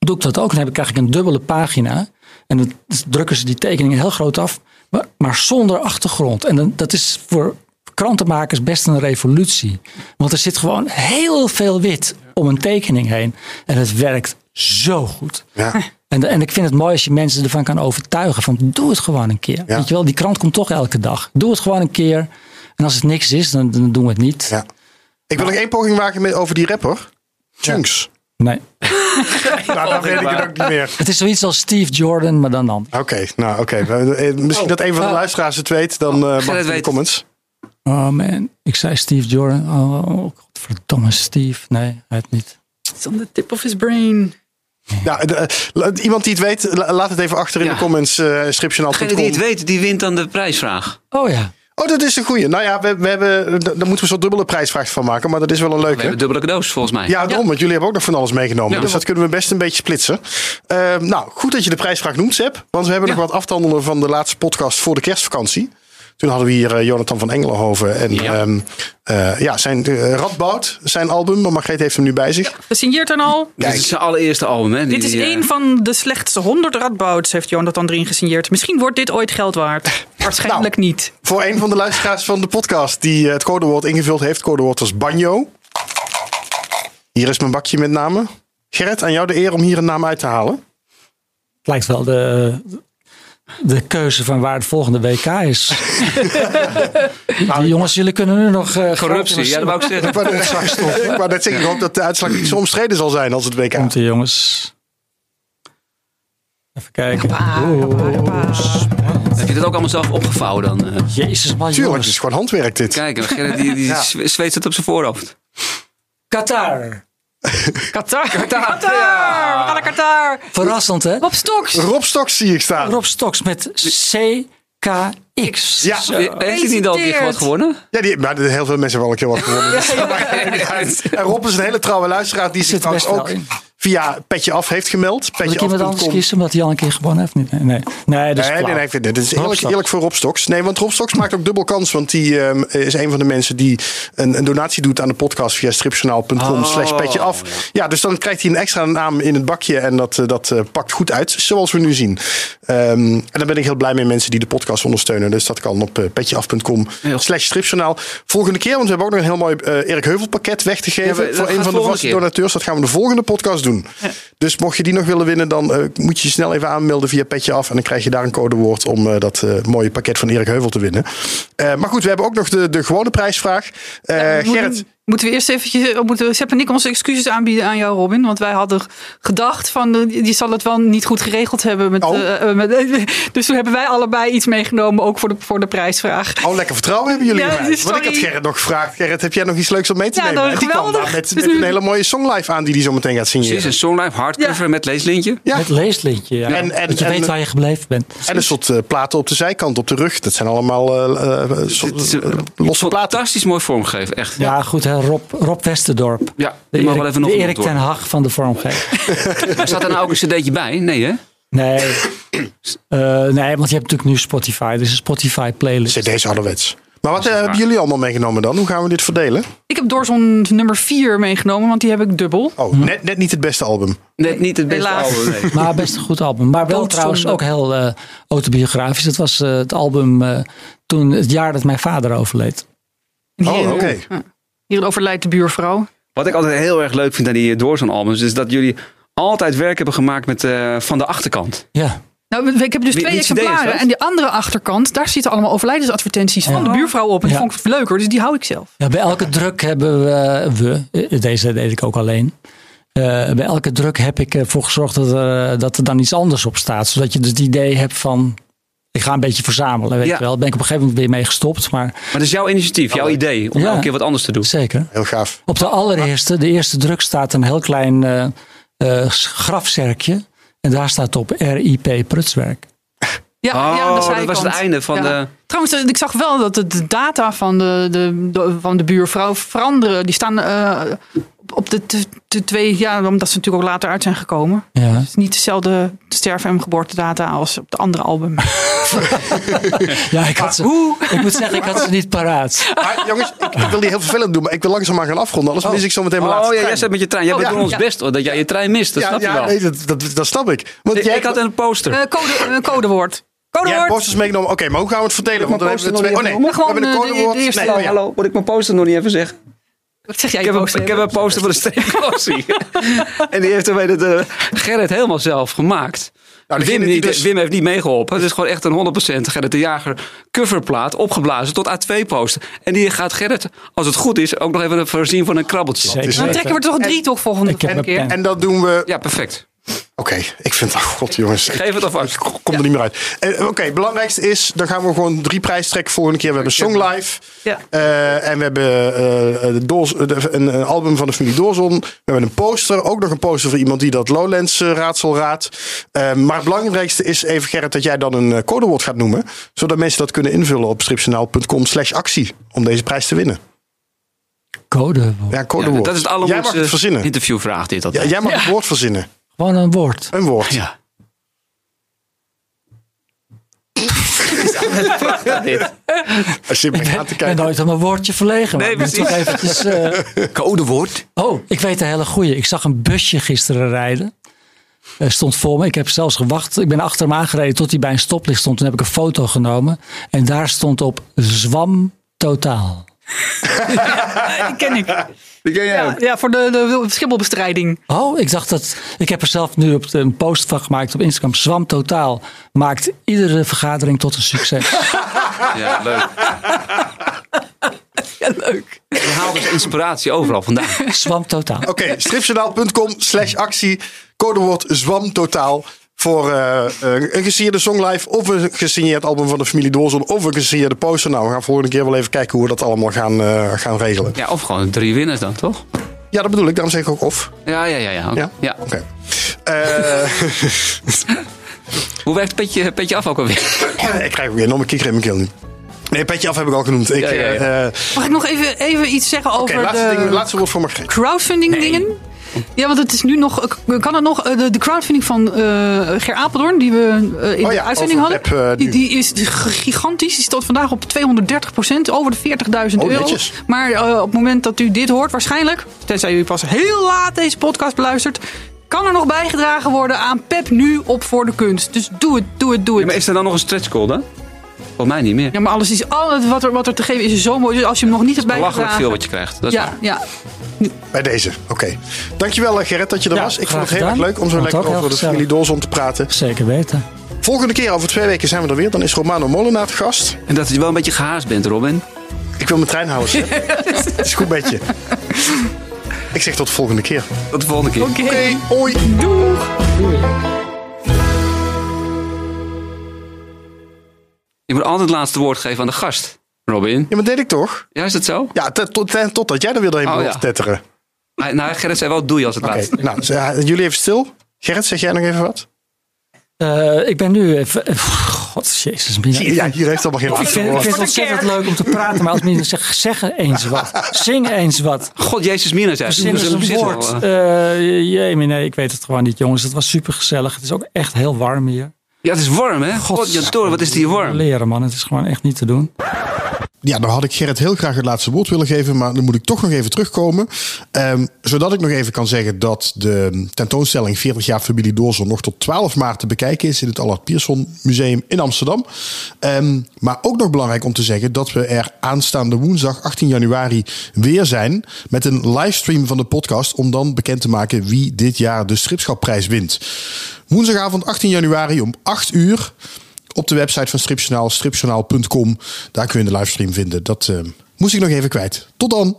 Doe ik dat ook, dan heb ik, krijg ik een dubbele pagina. En dan drukken ze die tekeningen heel groot af. Maar, maar zonder achtergrond. En dan, dat is voor krantenmakers best een revolutie. Want er zit gewoon heel veel wit om een tekening heen. En het werkt zo goed. Ja. En, en ik vind het mooi als je mensen ervan kan overtuigen. Van doe het gewoon een keer. Ja. Weet je wel, die krant komt toch elke dag. Doe het gewoon een keer. En als het niks is, dan, dan doen we het niet. Ja. Ik wil nog één poging wagen met, over die rapper. Chunks. Nee. Nou, dan weet ik het ook niet meer. Het is zoiets als Steve Jordan, maar dan dan. Oké, nou oké. Eh, Misschien dat een van de Ah. luisteraars het weet. Dan eh mag het in de weet. comments. Oh man, ik zei Steve Jordan. Oh, verdomme Steve. Nee, het niet. It's on the tip of his brain. Ja, de, eh, iemand die het weet, la- laat het even achter in Ja. de comments. Uh, Degene die het weet, die wint dan de prijsvraag. Oh ja. Oh, dat is een goeie. Nou ja, we, we hebben, daar moeten we een soort dubbele prijsvraag van maken. Maar dat is wel een We leuke. hebben dubbele cadeaus volgens mij. Ja, daarom, want jullie hebben ook nog van alles meegenomen. Ja. dus dat kunnen we best een beetje splitsen. Eh, nou, goed dat je de prijsvraag noemt, Seb. Want we hebben Ja. nog wat af te handelen van de laatste podcast voor de kerstvakantie. Toen hadden we hier eh, Jonathan van Engelenhoven. En Ja. ja, ja zijn uh, Radboud, zijn album. Maar Margreet heeft hem nu bij zich. Gesigneerd dan al. Dit is zijn allereerste album. Hè? Die, Dit is eh, een van de slechtste 100 radbouts, heeft Jonathan erin gesigneerd. Misschien wordt dit ooit geld waard. Waarschijnlijk Nou. niet. Voor een van de luisteraars van de podcast die eh, het codewoord ingevuld heeft. Het codewoord was banjo. Hier is mijn bakje met namen. Gerrit, aan jou de eer om hier een naam uit te halen. Het lijkt wel de, de keuze van waar het volgende WK is. Die jongens, jullie kunnen nu nog... eh, Corruptie, ja, dat wou ik zeggen. Ik wou net- ik wou net zeggen, ik hoop dat de uitslag niet zo omstreden zal zijn als het WK. Komt ie, jongens. Even kijken. Pa. Heb je dat ook allemaal zelf opgevouwen dan? eh? Jezus, man, Tuurlijk, het is gewoon handwerk dit. Kijk, Gerrit die, die Ja. zweet het op zijn voorhoofd. Qatar. Qatar. Qatar. We Ja. gaan naar Qatar. Verrassend, hè? Op stoks. Rob Stoks zie ik staan. Rob Stoks met CKX. Ja. Zo. Heeft hij niet al een keer wat gewonnen? Ja, die, maar heel veel mensen hebben wel een keer wat gewonnen. En Rob is een hele trouwe luisteraar die zich Zit trouwens ook in. Via Petje Af heeft gemeld. Ik iemand anders kiezen omdat hij al een keer gewonnen heeft? Nee, nee, nee. nee dat is Nee, nee, nee, is eerlijk, eerlijk voor Rob Stoks. Nee, want Rob Stoks maakt ook dubbel kans. Want die ehm, is een van de mensen die een, een donatie doet aan de podcast via stripjournaal.com Oh, slash petje af. Ja, dus dan krijgt hij een extra naam in het bakje. En dat, eh, dat eh, pakt goed uit, zoals we nu zien. Ehm, en daar ben ik heel blij mee, mensen die de podcast ondersteunen. Dus dat kan op uh, petjeaf.com Heel slash stripjournaal. Volgende keer, want we hebben ook nog een heel mooi eh, Erik Heuvel pakket weg te geven. Ja, we- dat voor een van de volgende vaste keer. donateurs. Dat gaan we de volgende podcast doen. Dus mocht je die nog willen winnen, dan eh, moet je je snel even aanmelden via Petje Af. En dan krijg je daar een codewoord om eh, dat eh, mooie pakket van Erik Heuvel te winnen. Maar goed, we hebben ook nog de, de gewone prijsvraag. Gerrit, Moeten we eerst eventjes, oh, moeten we Sepp en ik onze excuses aanbieden aan jou, Robin? Want wij hadden gedacht van, eh, die zal het wel niet goed geregeld hebben. Met, Oh. eh, eh, met, dus toen hebben wij allebei iets meegenomen, ook voor de, voor de prijsvraag. oh lekker vertrouwen hebben jullie Ja, dus Want ik had. Gerrit nog gevraagd. Gerrit, heb jij nog iets leuks om mee te Ja, nemen? dat En die kwam daar met, Dus met een hele mooie songlive aan die hij zo meteen gaat signeren. Precies, een songlive hardcover Ja. met leeslintje. Ja. Het leeslintje, ja. En- en- dat je en- weet waar je gebleven bent. En een soort eh, platen op de zijkant, op de rug. Dat zijn allemaal eh, eh, soort, Het is eh, een losse platen. fantastisch mooi vormgegeven, echt. Ja, goed, hè, Rob, Rob Westerdorp. Ja, De Erik, wel even nog de Erik ten. Hag van de vormgeving. Maar Staat er nou ook een cd'tje bij? Nee, hè? Nee. Eh, nee, want je hebt natuurlijk nu Spotify. Dus een Spotify playlist. CD's ouderwets. Maar wat Dat eh, hebben jullie allemaal meegenomen dan? Hoe gaan we dit verdelen? Ik heb Doorzon nummer 4 meegenomen, want die heb ik dubbel. Oh, net, net niet het beste album. Net niet het beste Helaas. album, nee. Maar best een goed album. Maar wel Doodzonde. trouwens ook heel eh, autobiografisch. Het was eh, het album eh, toen het jaar dat mijn vader overleed. Oh, oké. Overlijdt de buurvrouw. Wat ik altijd heel erg leuk vind aan die Doorzon albums, is dat jullie altijd werk hebben gemaakt met eh, van de achterkant. Ja, Nou, ik heb dus twee exemplaren. En die andere achterkant, daar zitten allemaal overlijdensadvertenties van de buurvrouw op. En die Ja. vond ik leuker, dus die hou ik zelf. Ja, bij elke druk hebben we, we eh, deze deed ik ook alleen. Eh, bij elke druk heb ik ervoor gezorgd dat er, eh, dat er dan iets anders op staat. Zodat je dus het idee hebt van, ik ga een beetje verzamelen. Weet Ja. je wel. Daar ben ik op een gegeven moment weer mee gestopt. Maar Maar dat is jouw initiatief, jouw idee om Ja. elke keer wat anders te doen. zeker. Heel gaaf. Op de allereerste, de eerste druk staat een heel klein eh eh, grafzerkje. En daar staat op RIP Prutswerk. Ja, Oh, ja, aan de dat was het einde van Ja. de... Trouwens, ik zag wel dat de- data van de, de, de- van de buurvrouw veranderen. Die staan eh, op de, de, de twee, ja, omdat ze natuurlijk ook later uit zijn gekomen. Ja. Het is niet dezelfde sterf- en geboortedata als op de andere album. Ja, ik, had ze, ik moet zeggen, ik had ze niet paraat. Maar jongens, ik, ik wil die heel vervelend doen, maar ik wil langzaamaan gaan afronden. Anders mis ik zo meteen mijn Oh laatste ja, jij zit met je trein. Jij Oh, bent ja. doen ons Ja. best hoor, dat jij je trein mist. Dat ja, snap je ja, wel. nee, dat, dat, dat snap ik. Want Ik- jij, ik had een poster. Eh, code, eh, codewoord. Jij hebt Codewoord! posters meegenomen. Oké, maar hoe gaan we het verdelen? Want dan hebben we twee. Oh nee, we Gewoon, hebben een eh, de- codewoord. Nee, oh ja. Hallo, moet ik mijn poster nog niet even zeggen? Wat zeg jij? Ik heb, een, poster? ik heb een poster van de streeklassie. en die heeft er de Gerrit helemaal zelf gemaakt. Nou, Wim, niet, dus- Wim heeft niet meegeholpen. Het is gewoon echt een 100% Gerrit de Jager coverplaat opgeblazen tot A2 poster. En die gaat Gerrit, als het goed is, ook nog even voorzien van een krabbeltje. Dan trekken we er toch drie toch volgende keer. pen. En dat doen we. Ja, perfect. Oké, ik vind. Oh god, jongens. Ik Geef het alvast. kom er niet meer uit. Eh, Oké, het belangrijkste is. Dan gaan we gewoon drie prijzen trekken volgende keer. We hebben Song Live. Ja. eh, en we hebben eh, de Doors- de- een, een album van de familie Doorzon. We hebben een poster. Ook nog een poster voor iemand die dat Lowlands raadsel raadt. Eh, maar het belangrijkste is even Gerrit dat jij dan een codewoord gaat noemen. Zodat mensen dat kunnen invullen op stripjournaal.com slash actie. Om deze prijs te winnen. Code. Ja, codewoord. dat is het jij mag het allermoeilijkste verzinnen. interviewvraag dit. Dat Ja, jij mag het woord verzinnen. Gewoon een woord. Een woord. Ja. dit. Als je me aan te Ik ben kijken. nooit om een woordje verlegen. Nee, maar toch eventjes, eh, Codewoord. Oh, ik weet een hele goeie. Ik zag een busje gisteren rijden. Er stond voor me. Ik heb zelfs gewacht. Ik ben achter hem aangereden tot hij bij een stoplicht stond. Toen heb ik een foto genomen. En daar stond op zwam totaal. Die ken ik. Die ken jij Ja, ook. ja, voor de, de schimmelbestrijding. Oh, ik dacht dat. Ik heb er zelf nu op de, een post van gemaakt op Instagram. Zwam totaal maakt iedere vergadering tot een succes. Ja, leuk. Ja, leuk. Je haalt dus inspiratie overal vandaan. Zwam totaal. Oké, stripjournaal.com slash actie. Codewoord zwam totaal. Voor eh, eh, een gesigneerde song live of een gesigneerd album van de familie Doorzon of een gesigneerde poster. Nou, we gaan volgende keer wel even kijken hoe we dat allemaal gaan, eh, gaan regelen. Ja, of gewoon drie winnaars dan, toch? Ja, dat bedoel ik. Daarom zeg ik ook of. Ja, ja, ja. ja. Ja? ja. Oké. Eh, Hoe werkt petje, petje af ook alweer? ik krijg ook een enorme kikker in mijn keel nu. Nee, petje af heb ik al genoemd. Ik, Ja, ja, ja. Mag ik nog even, even iets zeggen Oké, over laatste, de ding, laatste woord voor Margreet. crowdfunding dingen? Ja, want het is nu nog. Kan het nog? eh, De, de crowdfunding van eh Ger Apeldoorn, die we eh, in Oh de ja, uitzending hadden, die, die is gigantisch. Die staat vandaag op 230% over de 40.000 Oh, euro. netjes. Maar op het moment dat u dit hoort, waarschijnlijk, tenzij u pas heel laat deze podcast beluistert, kan er nog bijgedragen worden aan Pep nu op voor de kunst. Dus doe het, doe het, doe Ja, het. maar is er dan nog een stretch goal dan? Volgens mij niet meer. Ja, maar alles is, al het wat er, wat er te geven is zo mooi. Dus als je hem nog niet hebt Belachelijk bijgedragen. veel wat je krijgt. Dat is Ja, waar. ja. Bij deze, oké. Dankjewel eh, Gerrit dat je er Ja, was. Ik vond het heel erg leuk om zo lekker over de familie Doorzon te praten. Zeker weten. Volgende keer, over twee weken, zijn we er weer. Dan is Romano Molenaar te gast. En dat je wel een beetje gehaast bent, Robin. Ik wil mijn trein houden. Het is goed met je. Ik zeg tot de volgende keer. Tot de volgende keer. Oké. Oké, hoi. Doeg. Je moet altijd het laatste woord geven aan de gast, Robin. Ja, maar deed ik toch? Ja, is dat zo? Ja, tot, tot, totdat jij er weer doorheen Oh, ja. tetteren. Nou, Gerrit zei wel, doe je als het laatste. nou, z- ja, jullie even stil. Gerrit, zeg jij nog even wat? Eh, ik ben nu even... eh, God, jezus. Mina. Ja, hier heeft allemaal geen Ik laatste vind, ik vind het ontzettend leuk om te praten, maar als mensen zeggen, zeg eens wat. Zing eens wat. God, Jezus Mina zei. Eens een woord. Eh, Eh jee, nee, ik weet het gewoon niet, jongens. Het was super gezellig. Het is ook echt heel warm hier. Ja, het is warm, hè? God, ja, door, wat is die warm? Leren, man. Het is gewoon echt niet te doen. Ja, dan had ik Gerrit heel graag het laatste woord willen geven, maar dan moet ik toch nog even terugkomen. Ehm, zodat ik nog even kan zeggen dat de tentoonstelling 40 jaar familie Doorzon nog tot 12 maart te bekijken is in het Allard Pierson Museum in Amsterdam. Ehm, maar ook nog belangrijk om te zeggen dat we er aanstaande woensdag 18 januari weer zijn met een livestream van de podcast om dan bekend te maken wie dit jaar de Stripschapprijs wint. Woensdagavond 18 januari om 8 uur op de website van Stripjournaal, stripjournaal.com. Daar kun je de livestream vinden. Dat eh, moest ik nog even kwijt. Tot dan!